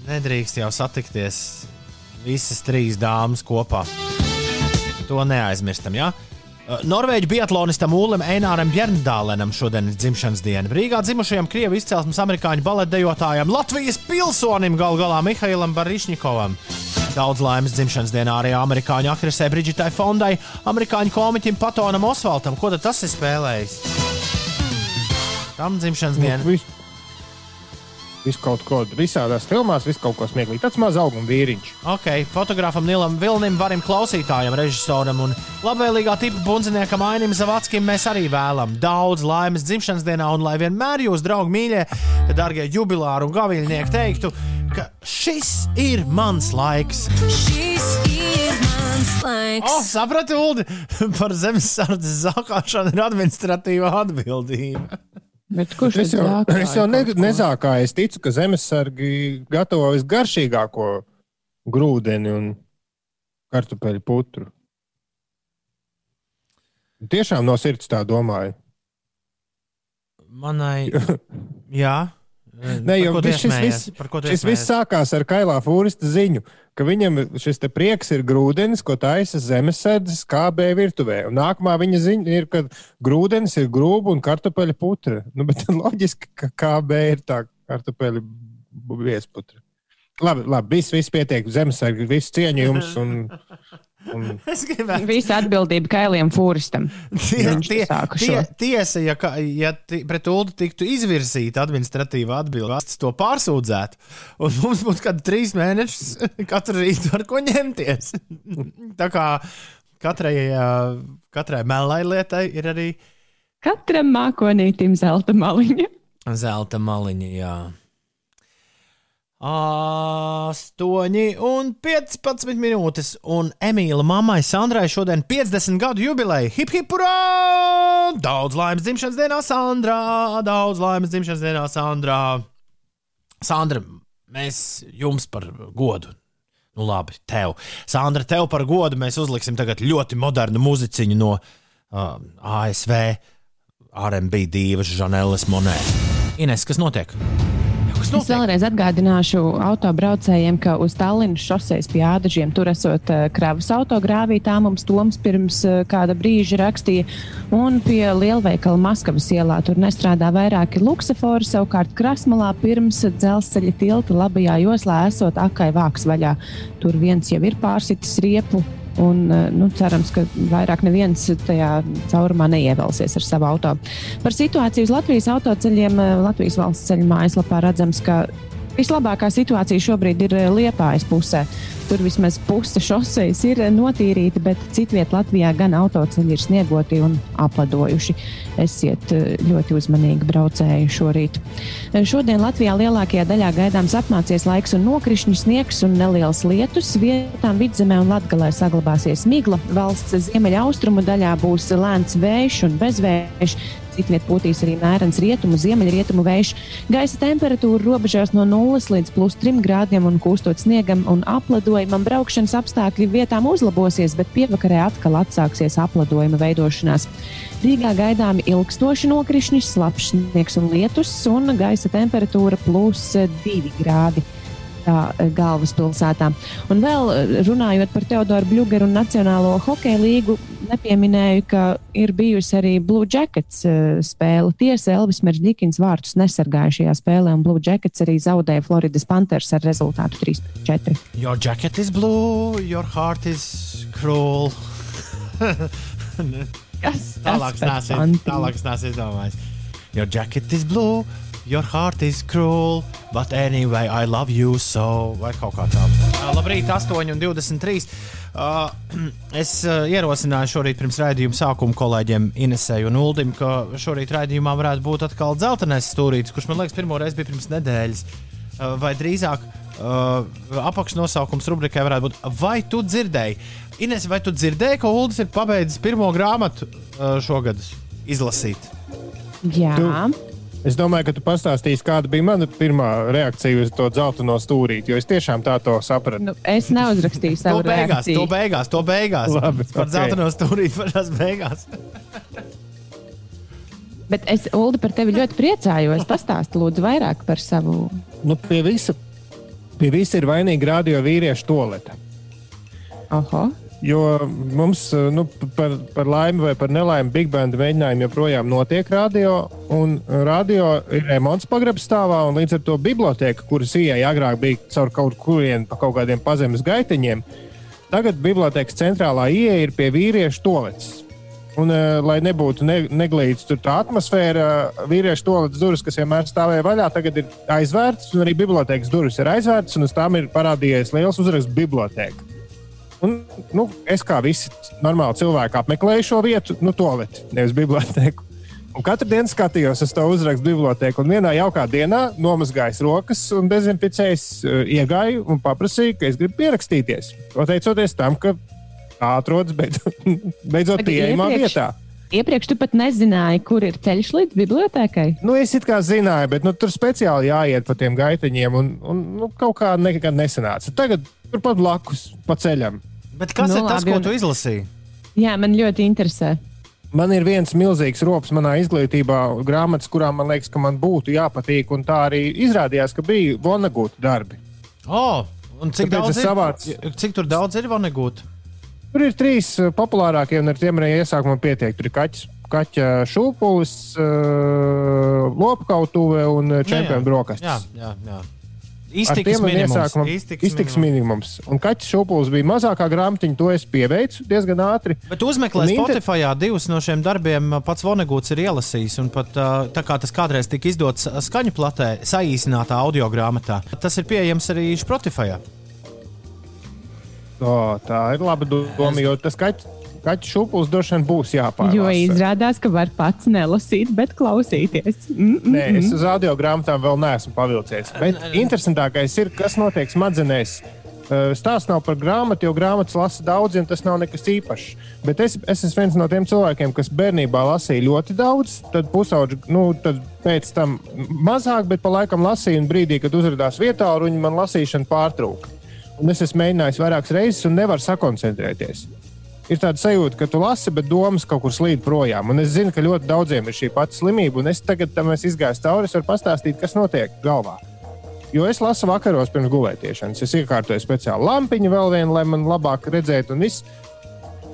Nedrīkst jau satikties visas trīs dāmas kopā. To neaizmirstam, jā. Ja? Norvēģi biatlonistam Ulim Eināram Bjerndālenam šodien ir dzimšanas diena. Rīgā dzimušajam krievu izcelsmes amerikāņu baletdejotājam, Latvijas pilsonim gal galā Mihailam Barišņikovam. Daudz laimes dzimšanas dienā arī amerikāņu aktrisei Brigittai Fondai, amerikāņu komiķim Patonam Osvaltam. Ko tad tas ir spēlējis? Tam dzimšanas diena. Viss vis kaut ko visādās filmās, viss kaut ko smieklīgi. Tas maz auguma vīriņš. Ok, fotogrāfam Nilam Vilnim, varim klausītājam, režisoram un labvēlīgā tipa bundziniekam Ainim Zavackim mēs arī vēlam daudz laimes dzimšanas dienā un lai vienmēr jūs, draugi mīļie, darbie jubilāri un gaviļnieki, teiktu, ka šis ir mans laiks. Šis ir mans laiks. O, oh, sapratu, Ulu, par zemesardzes zakāšanu ir administratīva atbildība. Bet kurš Es jau, zākāja es jau ne, nezākāju. Es ticu, ka zemesargi gatavo visgaršīgāko grūdeni un kartupeļu putru. Tiešām no sirds tā domāju. Manai, jā. Nē, jau Par ko tu viss šis, viss, Par ko tu šis viss sākās ar kailā fūrista ziņu, ka viņam šis te prieks ir grūdienis, ko taisa zemesardzes KB virtuvē. Un nākamā viņa ziņa ir, ka grūdienis ir grūba un kartupeļu putra. Nu, bet loģiski, ka KB ir tā kartupeļu viesputra. Labi, labi viss, viss pietiek. Zemesargi, viss cieņu jums. Un, un Es gribēju Visa atbildība kailiem fūristam. Tie, tie, tie, tiesa, ja, ka- ja ti- pret Ulu tiktu izvirzīta administratīva atbildība, valsts to pārsūdzētu, un mums būtu kādi trīs mēneši katru rītu ar ko ņemties. Tā kā katrai, katrai melnai lietai ir arī Katram mākonītim zelta maliņa. zelta maliņa. Jā. 8 un 15 minūtes. Un Emīla mammai Sandrai šodien 50 gadu jubileja. Hip hip hurrā! Daudz laimes dzimšanas dienā, Sandrā! Daudz laimes dzimšanas dienā, Sandrā! Sandra, mēs jums par godu. Nu, labi, tev. Sandra, tev par godu mēs uzliksim tagad ļoti modernu muziciņu no uh, ASV RB divas Žaneles Monē. Ines, kas notiek? Kas Es notiek? vēlreiz atgādināšu autobraucējiem, ka uz Tallinas šoseis pie ādažiem tur esot eh, kravas autogrāvī. Tā mums Toms pirms eh, kāda brīža rakstīja. Un pie lielveikala Maskavas ielā tur nestrādā vairāki luksafori. Savukārt Krasmalā pirms dzelzceļa tilta labajā joslā esot akai vāks vaļā. Tur viens jau ir pārsitis riepu. Un, eh, nu, cerams, ka vairāk neviens tajā caurumā neievelsies ar savu auto. Par situāciju uz Latvijas autoceļiem eh, Latvijas valsts ceļu mājaslapā redzams, ka vislabākā situācija šobrīd ir eh, Liepājas pusē. Tur vismaz puse šoseis ir eh, notīrīta, bet citviet Latvijā gan autoceļi ir sniegoti un apladojuši. Esiet eh, ļoti uzmanīgi braucēji šorīt. Šodien Latvijā lielākajā daļā gaidāms apmācies laiks un nokrišņi, sniegs un neliels lietus. Vietām vidzemē un latgalē saglabāsies migla. Valsts ziemeļaustrumu daļā būs lēns vējš un bezvējš. Citviet pūtīs arī mērens rietumu, ziemeļrietumu vējš. Gaisa temperatūra robežās no 0 līdz plus 3 grādiem un kūstot sniegam un apledojumam. Braukšanas apstākļi vietām uzlabosies, bet pievakarē atkal atsāksies apledojuma veidošanās. Rīgā gaidāmi ilgstoši nokrišņi, slapjš sniegs un lietus, un gaisa temperatūra plus 2 grādi tā eh, galvaspilsētā. Un vēl eh, runājot par Teodoru Blugeru un Nacionālo hokeja līgu, nepieminēju, ka ir bijusi arī Blue Jackets eh, spēle. Tiesa Elvis Meržģikins vārtus nesargāja šajā spēlē, un Blue Jackets arī zaudēja Floridas Panthers ar rezultātu 3-4. Your jacket is blue, your heart is cruel. Kas Tālāk nāsiet, tālāk nāsiet domājis. Your jacket is blue, your heart is cruel, but anyway, I love you so. Vai kaut kā tāda. Uh, labrīt, 8,23. Uh, es uh, ierosināju šorīt pirms raidījuma sākuma kolēģiem Inesai un Uldim, ka šorīt raidījumā varētu būt atkal dzeltenais stūrītis, kurš man liekas pirmo reizi bija pirms nedēļas. Uh, vai drīzāk uh, apakšnosaukums rubrikai varētu būt, vai tu dzirdēji? Ines, vai tu dzirdēji, ka Uldis ir pabeidzis pirmo grāmatu uh, šogad izlasīt? Jā, Tu- Es domāju, ka tu pastāstīsi, kāda bija mana pirmā reakcija uz to dzelteno stūrīti, jo es tiešām tā to sapratu. nu, es neuzrakstīju To savu beigās, to reakciju. beigās, to beigās. Labi, Par ok. zeltaino stūrīti par tās beigās. Bet es, Uldi, par tevi ļoti priecājos. Pastāsti, lūdzu, vairāk par savu. Nu, pie visa, pie visa ir vainīga radio vīriešu toleta. Oho. Jo mums, eh, nu, par, par laimi vai par nelaimi, Big Band mēģinājumi joprojām notiek radio. Un radio ir remonts pagrabs stāvā, un līdz ar to biblioteka, kuras ieeja agrāk bija caur kaut kurien pa kaut kādiem pazemes gaiteņiem, tagad bibliotekas centrālā ieeja ir pie vīriešu toaletes. Un, uh, lai nebūtu ne, neglīts tur tā atmosfēra, vīriešu toaletes durvis, kas vienmēr stāvēja vaļā, tagad ir aizvērtas, un arī bibliotekas durvis ir aizvērtas, un uz tām ir parādījies liels uzraksts biblioteka. Un, nu, es kā visi normāli cilvēki apmeklēju šo vietu, nu, toaleti, nevis biblioteku. Un katru dienu skatījos uz to uzrakstu biblioteku, un vienā jaukā dienā nomazgājis rokas un dezinficējis, uh, iegāju un paprasīju, ka es gribu pierakstīties. Pateicoties tam, ka tā atrodas beidzot, beidzot pieejamā vietā. Iepriekš tu pat nezināji, kur ir ceļš līdz bibliotekai. Nu, es it kā zināju, bet nu, tur speciāli jāiet pa tiem gaiteņiem, un, un nu, kaut kā nekad nesanāca. Tagad turpat blakus pa ceļam. Bet kas Nu, nu, ir tas, labi, ko un- tu izlasīji? Jā, man ļoti interesē. Man ir viens milzīgs rops manā izglītībā, grāmatas, kurām man liekas, ka man būtu jāpatīk, un tā arī izrādījās, ka bija Vonagūta darbi. Oh, un cik Tāpēc daudz, ir, savācu- cik tur daudz ir vanegūt? Tur ir trīs eh, populārākie, un ar tiem arī iesākumā pietiek. Tur ir kaķis, kaķa šūpulis, uh, lopkautuve un eh, čempionu brokastis. Jā, jā, jā. Iztiks minimums. Iztiks iztiks minimums. minimums. Un kaķis šūpulis bija mazākā grāmatiņa, to es pieveicu diezgan ātri. Bet uzmeklē Un inter- Spotify divus no šiem darbiem. Pats Vonegūts ir ielasījis. Un pat tā kā tas kādreiz tika izdots skaņu platē, saīsinātā audio grāmatā, tas ir pieejams arī Spotify. O, tā ir laba doma, jo tas kaķis. Kaķu šūpulis droši vien būs jāpārlasa. Jo izrādās, ka var pats nelasīt, bet klausīties. Mm -mm. Nē, es uz audio grāmatām vēl neesmu pavilcies. Bet interesantākais ir, kas notiek smadzenēs. Uh, Stāsts nav par grāmatu, jo grāmatas lasa daudz, un tas nav nekas īpašs. Bet es, es esmu viens no tiem cilvēkiem, kas bērnībā lasīja ļoti daudz, tad pusauģi, nu, tad pēc tam mazāk, bet pa laikam lasīja, un brīdī, kad uzrādījās vietā, ruņi man lasīšana pārtrūka. Un es esmu mēģinājis vairākas reizes, un nevaru sakoncentrēties. Ir tāda sajūta, ka tu lasi, bet domas kaut kur slīd projām. Un es zinu, ka ļoti daudziem ir šī pati slimība, un es tagad tam izgājis cauri. Es varu pastāstīt, kas notiek galvā. Jo es lasu vakaros pirms gulētiešanas. Es iekārtoju speciālu lampiņu, vēl vienu, lai man labāk redzētu. Un viss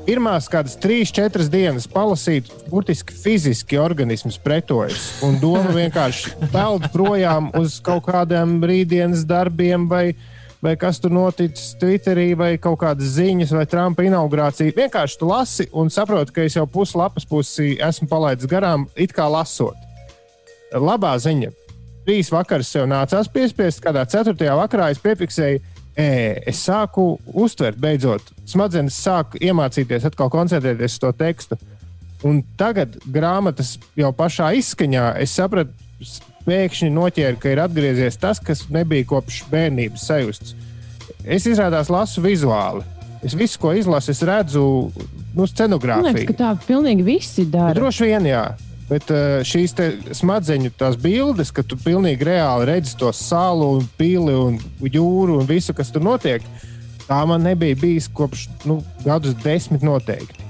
pirmās kādas trīs, četras dienas palasīt, burtiski fiziski organisms pretojas. Un doma vienkārši peld projām uz kaut kādiem rītdienas darbiem vai, vai kas tur noticis Twitterī, vai kaut kādas ziņas, vai Trumpa inaugurācija. Vienkārši tu lasi un saproti, ka es jau puslapas pusi esmu palaidis garām, it kā lasot. Labā ziņa. Trīs vakaras sev nācās piespiest, kādā ceturtajā vakarā es piefiksēju, e, es sāku uztvert, beidzot, smadzenes sāk iemācīties atkal koncentrēties uz to tekstu. Un tagad, grāmatas jau pašā izskaņā, es sapratu, pēkšņi noķēru, ka ir atgriezies tas, kas nebija kopš bērnības sajusts. Es izrādās lasu vizuāli. Es visu, ko izlasu, es redzu nu, Man liekas, scenogrāfiju. ka tā pilnīgi visi Nu, dara. Droši vien, jā. Bet uh, šīs smadzeņu tās bildes, ka tu pilnīgi reāli redzi to salu, un pili un jūru un visu, kas tur notiek, tā man nebija bijis kopš nu, gadus desmit noteikti.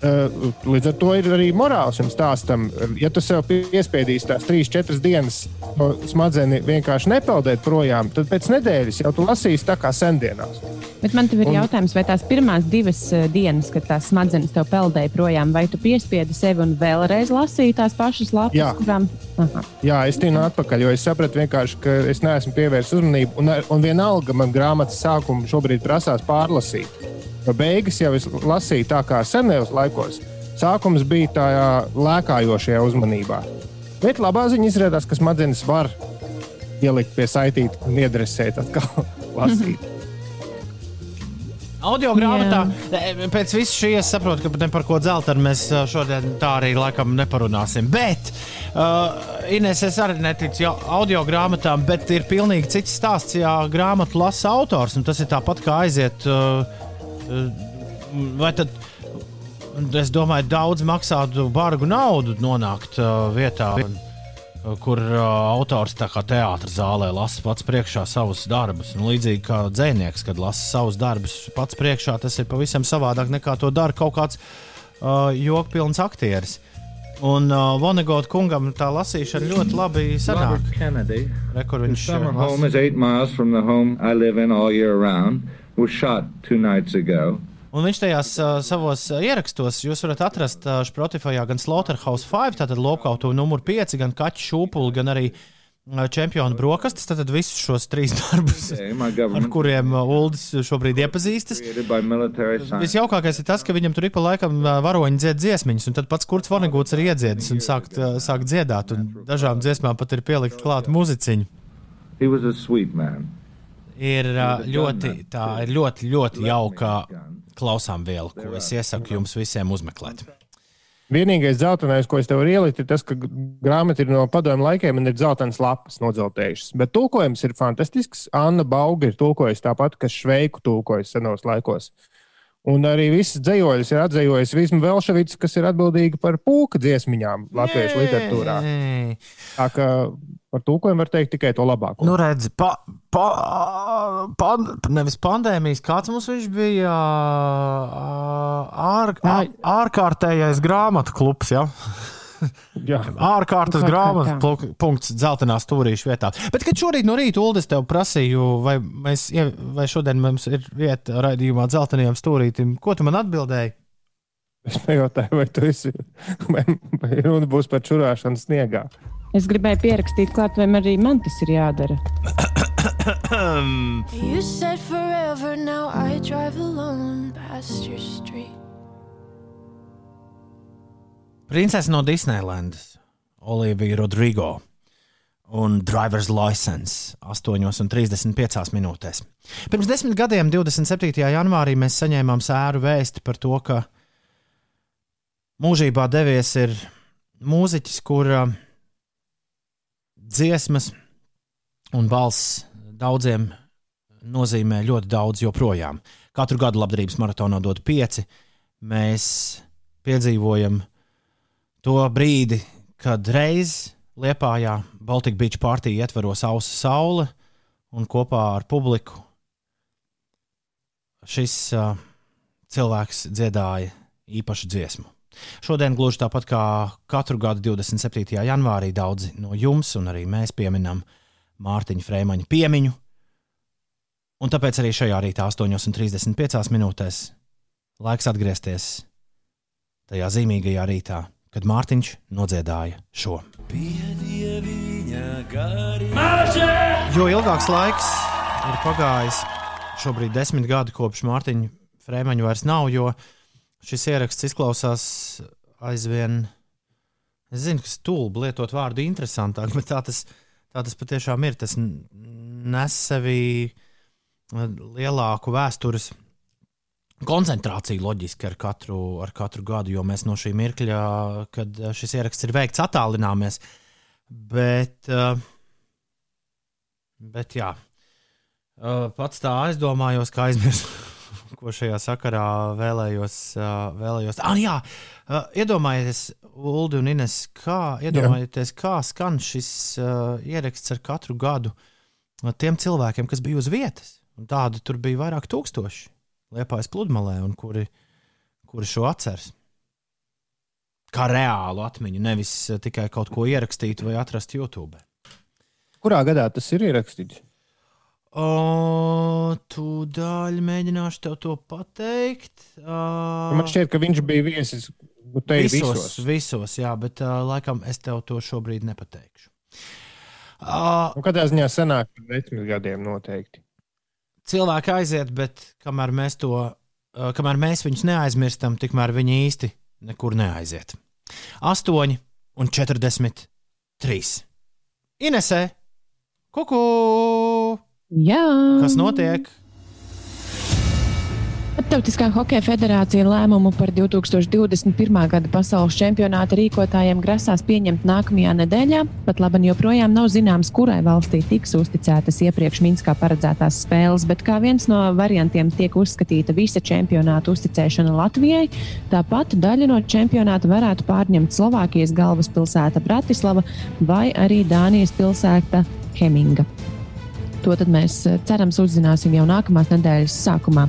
Uh, līdz ar to ir arī morāls šim stāstam. Ja tu sev piespiedīsi tās trīs, četras dienas to smadzeni vienkārši nepeldēt projām, tad pēc nedēļas jau tu lasīsi tā kā sendienās. Bet man ir Un- jautājums, vai tās pirmās divas eh, dienas, kad tās smadzenes tev peldēja projām, vai tu piespiedi sevi un vēlreiz lasīji tās pašas lapas, Jā. kurām. Aha. Jā, es tienu atpakaļ, jo es sapratu, vienkārši, ka es neesmu pievērsis uzmanību. Un, un vienalga man grāmatas sākumu šobrīd prasās pārlasīt. Beigas jau es lasīju tā kā senajos laikos. Sākums bija tajā lēkājošajā uzmanībā. Bet labā ziņa izrādās, ka smadzenes var ielikt pie saitīta un iedresēt atkal lasīt. Audio grāmatā, e, pēc visu šī es saprotu, ka ne par ko dzeltenu mēs ā, šodien tā arī laikam neparunāsim. Bet, uh, Inês, es arī neticu audio grāmatām, bet ir pilnīgi cits stāsts, ja grāmatu lasa autors. un Tas ir tāpat kā aiziet. Uh, vai tad, es domāju, daudz maksātu bargu naudu nonākt uh, vietā. Kur uh, autors tā kā teātris zālē lasa pats priekšā savus darbus. Un līdzīgi kā dzinieks, kad lasa savus darbus pats priekšā, tas ir pavisam savādāk nekā to dara kaut kāds uh, jokpilns aktieris. Un uh, Vonegot kungam tā lasīšana ļoti labi sanāk. Re, kur viņš summer uh, was shot two nights ago. Un viņš tajās uh, savos uh, ierakstos, jūs varat atrast uh, Spotify gan Slaughterhouse 5, tātad lokautu numur 5, gan kaķu šūpuli, gan arī uh, čempionu brokastis. Tad visus šos trīs darbus, Okay, ar kuriem uh, Uldis šobrīd iepazīstas. Visjaukākais ir tas, ka viņam tur ik pa laikam ā, varoņi dzied dziesmiņas, un tad pats Kurts Vonegūts ir iedziedis un sākt, ā, sāk dziedāt. Un dažām dziesmām pat ir pielikt klāt muziciņu. He was a sweet man. Ir ļoti, tā ir ļoti, ļoti jauka klausām viela, ko es iesaku jums visiem uzmeklēt. Vienīgais dzeltenais, ko es tev varu ielikt, ir tas, ka grāmata ir no padomju laikiem un ir dzeltenas lapas nodzeltējušas. Bet tulkojums ir fantastisks. Anna Bauga ir tulkojusi tāpat, kas Šveiku tulkojas senos laikos. Un arī visas dzējoļas ir atzējojusi Visma Velševits, kas ir atbildīga par pūka dziesmiņām latviešu literatūrā. Nē. Tā kā par tulkojumu var teikt tikai to labāko. Nu, redz, pa, pa, pan, nevis pandēmijas, kāds mums viņš bija ār, ār, ārkārtējais grāmatu klubs. Ja? Ārkārtas grāmatas punkts dzeltenā stūrīša vietā. Bet, kad šorīt no rīta Uldis tev prasīju, vai, mēs, vai šodien mums ir vieta raidījumā dzeltenajam stūrītim, ko tu man atbildēji? Es pajautāju, vai tu esi, vai, vai runa būs par čurāšanu sniegā. Es gribēju pierakstīt klāt, vai arī man tas ir jādara. You said forever, now I drive alone past your street. Princese no Disneylandes, Olivija Rodrigo un Driver's License 8,35 minūtēs. Pirms desmit gadiem, 27. janvārī, mēs saņēmām sēru vēsti par to, ka mūžībā devies ir mūziķis, kura dziesmas un balss daudziem nozīmē ļoti daudz joprojām. Katru gadu labdarības maratonā dod pieci. Mēs piedzīvojam to brīdi, kad reiz Liepājā Baltic Beach partija ietveros ausu saule un kopā ar publiku šis uh, cilvēks dziedāja īpašu dziesmu. Šodien, gluži tāpat kā katru gadu 27. janvārī, daudzi no jums un arī mēs pieminam Mārtiņa Frēmaņa piemiņu. Un tāpēc arī šajā rītā, 8,35 minūtēs, laiks atgriezties tajā zīmīgajā rītā, kad Mārtiņš nodziedāja šo. Jo ilgāks laiks ir pagājis, šobrīd desmit gadi kopš Mārtiņa Frēmaņa vairs nav, jo šis ieraksts izklausās aizvien. Es zinu, ka stulbi lietot vārdu interesantāk, bet tā tas, tā tas patiešām ir. Tas nes sevī lielāku vēstures koncentrāciju loģiski ar katru, ar katru gadu, jo mēs no šī mirkļa, kad šis ieraksts ir veikts, attālināmies. Bet, uh, bet jā, uh, pats tā aizdomājos, ka aizmirsu, ko šajā sakarā vēlējos. Vēlējos. Ah, jā, iedomājieties, Ulu un Ines, kā, iedomājieties, kā skan šis ieraksts ar katru gadu tiem cilvēkiem, kas bija uz vietas. Tādu tur bija vairāk tūkstoši. Liepājas pludmalē, un kuri, kuri šo atceras. Kā reālu atmiņu, nevis tikai kaut ko ierakstīt vai atrast YouTube. Kurā gadā tas ir ierakstīts? O, tūdaļ mēģināšu tev to pateikt. Uh, Man šķiet, ka viņš bija viesis visos, visos. visos, jā, bet uh, laikam es tev to šobrīd nepateikšu. Uh, Un Katrā ziņā senāk par desmit gadiem noteikti. Cilvēki aiziet, bet kamēr mēs, to, uh, kamēr mēs viņus neaizmirstam, tikmēr viņi īsti nekur neaiziet. 8 un 43. Inesē, kuku! Jā, Kas notiek? Starptautiskā hokeja federācija lēmumu par 2021. gada pasaules čempionāta rīkotājiem grasās pieņemt nākamajā nedēļā. Pat labi, joprojām nav zināms, kurai valstī tiks uzticētas iepriekš Minskā paredzētās spēles, bet kā viens no variantiem tiek uzskatīta visa čempionāta uzticēšana Latvijai. Tāpat daļa no čempionāta varētu pārņemt Slovākijas galvaspilsēta Bratislava vai arī Dānijas pilsēta Heminga. To mēs eh, cerams uzzināsim jau nākamās nedēļas sākumā.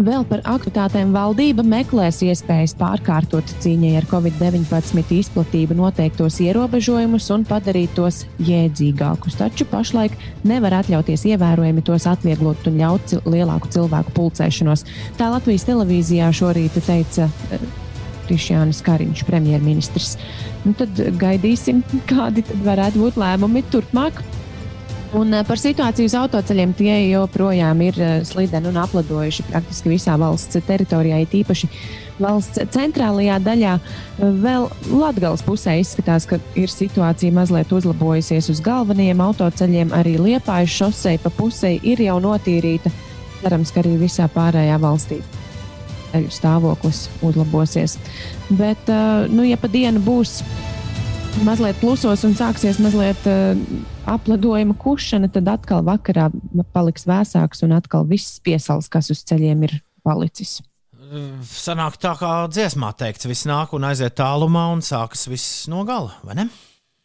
Vēl par aktivitātēm valdība meklēs iespējas pārkārtot cīņai ar covid-19 izplatību noteiktos ierobežojumus un padarīt tos jēdzīgākus. Taču pašlaik nevar atļauties ievērojami tos atvieglot un ļaut lielāku cilvēku pulcēšanos. Tā Latvijas televīzijā šorīt teica eh, Krišjānis Kariņš, premjerministrs. Nu, tad gaidīsim, kādi tad varētu būt lēmumi turpmāk. Un eh, par situāciju uz autoceļiem tie joprojām ir eh, slideni un apladojuši praktiski visā valsts teritorijā, it īpaši valsts centrālajā daļā. Vēl Latvijas pusē izskatās, ka ir situācija mazliet uzlabojusies uz galvenajiem autoceļiem. Arī Liepājas šosei pa pusē ir jau notīrīta. Cerams, ka arī visā pārējā valstī stāvoklis uzlabosies. Bet, eh, nu, ja pa dienu būs mazliet plusos un sāksies mazliet uh, apledojuma kušana, tad atkal vakarā paliks vēsāks un atkal viss piesals, kas uz ceļiem ir palicis. Sanāk tā kā dziesmā teikts, viss nāk un aiziet tālumā un sākas viss no gala, vai ne?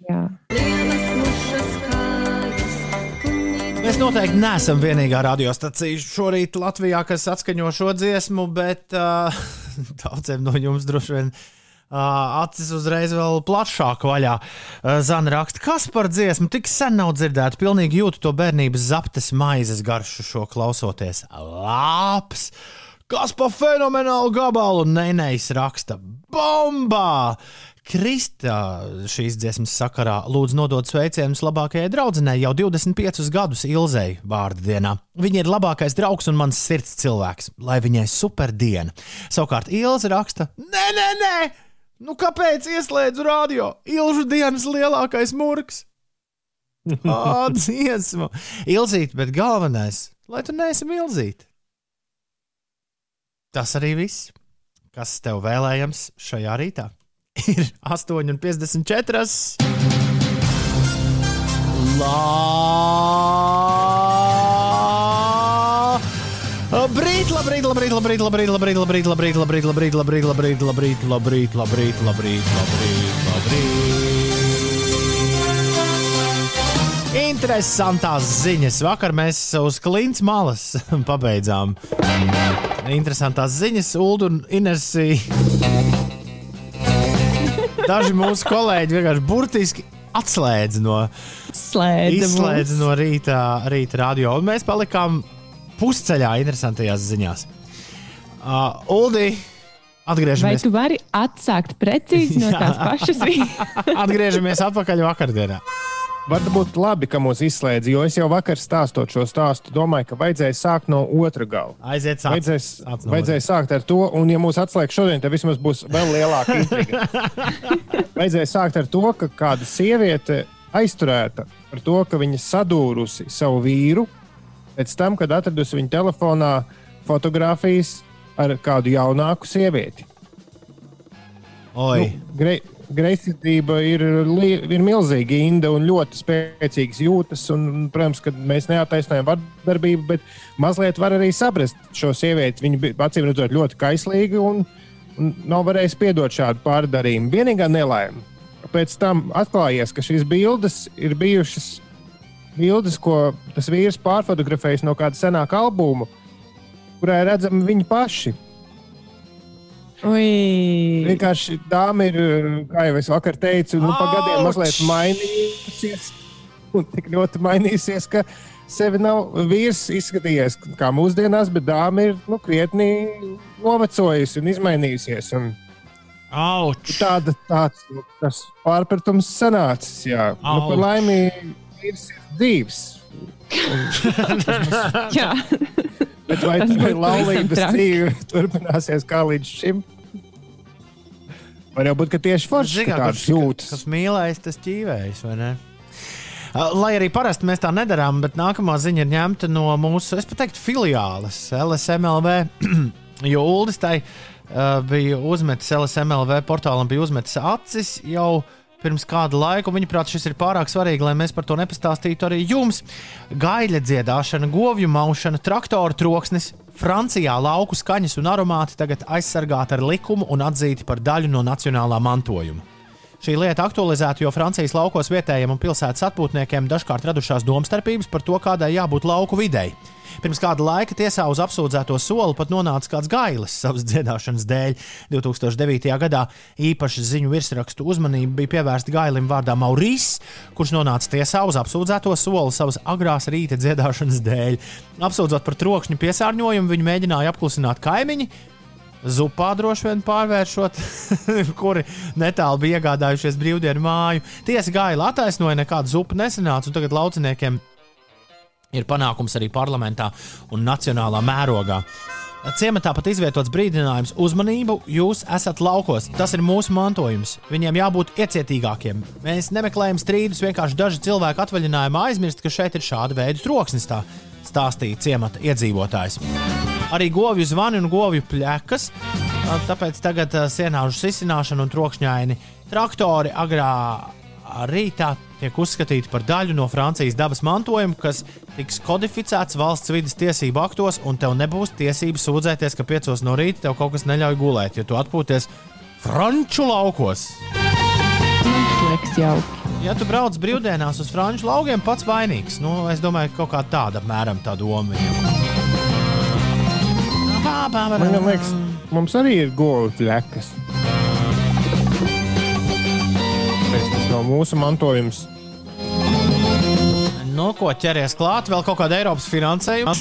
Jā. Mēs noteikti neesam vienīgā radiostacija šorīt Latvijā, kas atskaņo šo dziesmu, bet uh, daudziem no jums droši vien uh, acis uzreiz vēl plašāk vaļā. Zana raksta, kas par dziesmu tik sen nav dzirdēta. Pilnīgi jūtu to bērnības zaptes maizes garšu šo klausoties. Labs! Kas pa fenomenālu gabalu Neinējs raksta? Bombā! Kristā šīs dziesmas sakarā lūdzu nodot sveicienus labākajai draudzenei jau 25 gadus Ilzei vārdu dienā. Viņa ir labākais draugs un mans sirds cilvēks, lai viņai super diena. Savukārt Ilze raksta: Nē, nē, nē! Nu kāpēc ieslēdzu radio? Ilžu dienas lielākais! Ā, dziesmu! Ilzīt, bet galvenais, lai tu neesi milzīt. Tas arī viss. kas tev vēlējams šajā rītā? Ir 8,54. Labrīt, labrīt, labrīt, labrīt, labrīt, labrīt, labrīt, labrīt, labrīt, labrīt, labrīt, labrīt, labrīt, labrīt, labrīt, labrīt, labrīt, labrīt. Interesantās ziņas. Vakar mēs uz Klints malas pabeidzām. Interesantās ziņas, Ulu un Inesī. Daži mūsu kolēģi vienkārši burtiski atslēdz no, Slēdz no rīta, rīta radio, un mēs palikām pusceļā interesantajās ziņās. Uh, Uldi, Vai atgriežamies, tu vari atsākt precīzi no tās pašas vietas? atgriežamies atpakaļ vakardienā. Varbūt labi, ka mūs izslēdz, jo es jau vakar stāstot šo stāstu, domāju, ka vajadzēja sākt no otra gala. Aiziet, sāc, Vajadzēs, sāc no vajadzēja sākt ar to, un, ja mūs atslēgs šodien, tad vismaz būs vēl lielāka intriga. vajadzēja sākt ar to, ka kāda sieviete aizturēta par to, ka viņa sadūrusi savu vīru pēc tam, kad atradusi viņa telefonā fotogrāfijas ar kādu jaunāku sievieti. Oi, Nu, grei, greizsirdība ir, ir milzīga inda un ļoti spēcīgas jūtas. Un, protams, ka mēs neataisnojam vardarbību, bet mazliet var arī saprast šo sievieti. Viņa bija acīm redzot ļoti kaislīga un, un nav varējusi piedot šādu pārdarījumu. Vienīgā nelaime. Pēc tam atklājies, ka šīs bildes ir bijušas bildes, ko tas vīrs pārfotografējis no kāda senāka albuma, kurā redzami viņi paši. Ui, Vienkārši dāma ir, kā jau es vakar teicu, nu, pa gadiem Auč! mazliet mainījusies. Un tik ļoti mainījusies, ka sevi nav vīrs izskatījies kā mūsdienās, bet dāma ir nu, krietni novecojusi un izmainījusies. Un auč! tāda, tāds nu, tas pārpratums sanācis. Jā, nu, Auč. par laimi vīrs ir dzīves. jā. Bet vai Tas tā būtu laulības dzīve turpināsies kā līdz šim? Var jau būt, ka tieši forši kā, kurš, jūtas. kas mīlēs, tas ķīvējs, vai ne? Uh, Lai arī parasti mēs tā nedarām, bet nākamā ziņa ir ņemta no mūsu, es teiktu, filiāles LSMLV. Jo Uldis tai uh, bija uzmetis LSMLV portālam, bija uzmetis acis jau pirms kāda laika. Viņuprāt, šis ir pārāk svarīgi, lai mēs par to nepastāstītu arī jums. Gaļa dziedāšana, govju maušana, traktoru troksnis, Francijā lauku skaņas un aromāti tagad aizsargāti ar likumu un atzīti par daļu no nacionālā mantojuma. Šī lieta aktualizēta, jo Francijas laukos vietējiem un pilsētas atpūtniekiem dažkārt radušās domstarpības par to, kādai jābūt lauku videi. Pirms kāda laika tiesā uz apsūdzēto soli pat nonāca kāds gailis savas dziedāšanas dēļ. 2009. gadā īpaši ziņu virsrakstu uzmanība bija pievērsta gailim vārdā Maurīs, kurš nonāca tiesā uz apsūdzēto soli savas agrās rīta dziedāšanas dēļ. Apsūdzot par trokšņa piesārņojumu, viņi mēģināja apklusināt kaimiņu, Zupā droši vien pārvēršot, kuri netālu bija iegādājušies brīvdienu māju. Tiesa gaila attaisnoja, nekāda zupa nesanāca, un tagad lauciniekiem ir panākums arī parlamentā un nacionālā mērogā. Ciematā pat izvietots brīdinājums: uzmanību, jūs esat laukos, tas ir mūsu mantojums. Viņiem jābūt iecietīgākiem. Mēs nemeklējam strīdus, vienkārši daži cilvēki atvaļinājumā aizmirst, ka šeit ir šāda veida troksnis, tā stāstīja ciemata iedzīvotājs. Arī govju zvani un govju pļekas, tāpēc tagad sienāžu sisināšana un trokšņaini traktori agrā rītā tiek uzskatīti par daļu no Francijas dabas mantojuma, kas tiks kodificēts valsts vidas tiesību aktos, un tev nebūs tiesības sūdzēties, ka piecos no rīta tev kaut kas neļauj gulēt, jo tu atpūties Franču laukos. Ja tu brauc brīvdienās uz franču laugiem, pats vainīgs. Nu, es domāju, ka kaut kā tāda apmēram tā doma viņam. Man liekas, mums arī ir govu flekas. Nav mūsu mantojums. Nu, ko ķeries klāt, vēl kaut kāda Eiropas finansējuma.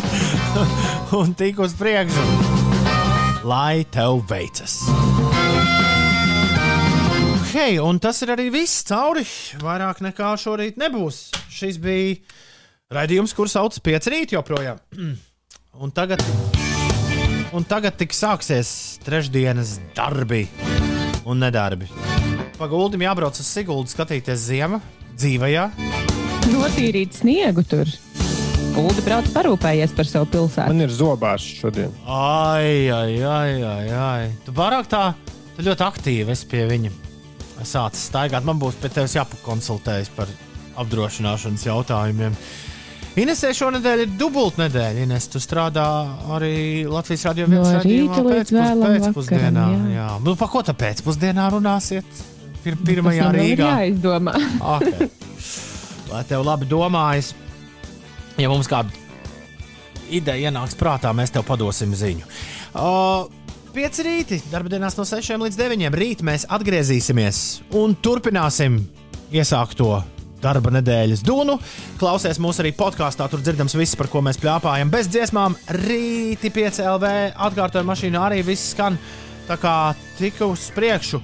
Un tik uz priekšu. Lai tev veicas. Hei, un tas ir arī viss cauri. Vairāk nekā šorīt nebūs. Šis bija raidījums, kurš sauc pieci rīt joprojām. Un tagad, un tagad tik sāksies trešdienas darbi un nedarbi. Paguldim jābrauc uz Siguldu skatīties ziemu dzīvajā. Notīrīt sniegu tur. Ulu brauc parūpējies par savu pilsētu. Man ir zobārs šodien. Ai, ai, ai, ai, ai. Tu pārāk tā, tu ļoti aktīvi esi pie viņa. Sācis staigāt, man būs pie tevis jāpakonsultējas par apdrošināšanas jautājumiem. Inesē šonadēļ ir dubultā nedēļa. Ines, tu strādā arī Latvijas radio No viens rīta līdz vēlam pēcpusdienā. vakaram, jā. Jā. Nu, pa ko tā pēcpusdienā runāsiet? Pir pirmajā Rīgā. Jāizdomā. Okay. Lai tev labi domājas, ja mums kāda ideja ienāks prātā, mēs tev padosim ziņu. Uh, Pieci rīti, darba dienās no 6 līdz 9. Rīt mēs atgriezīsimies un turpināsim iesākto darba nedēļas dunu. Klausies mūs arī podkāstā, tur dzirdams viss, par ko mēs plāpājam. Bez dziesmām, rīti 5 LV atkārtojuma mašīnā arī viss skan. Tā kā tika uz priekšu.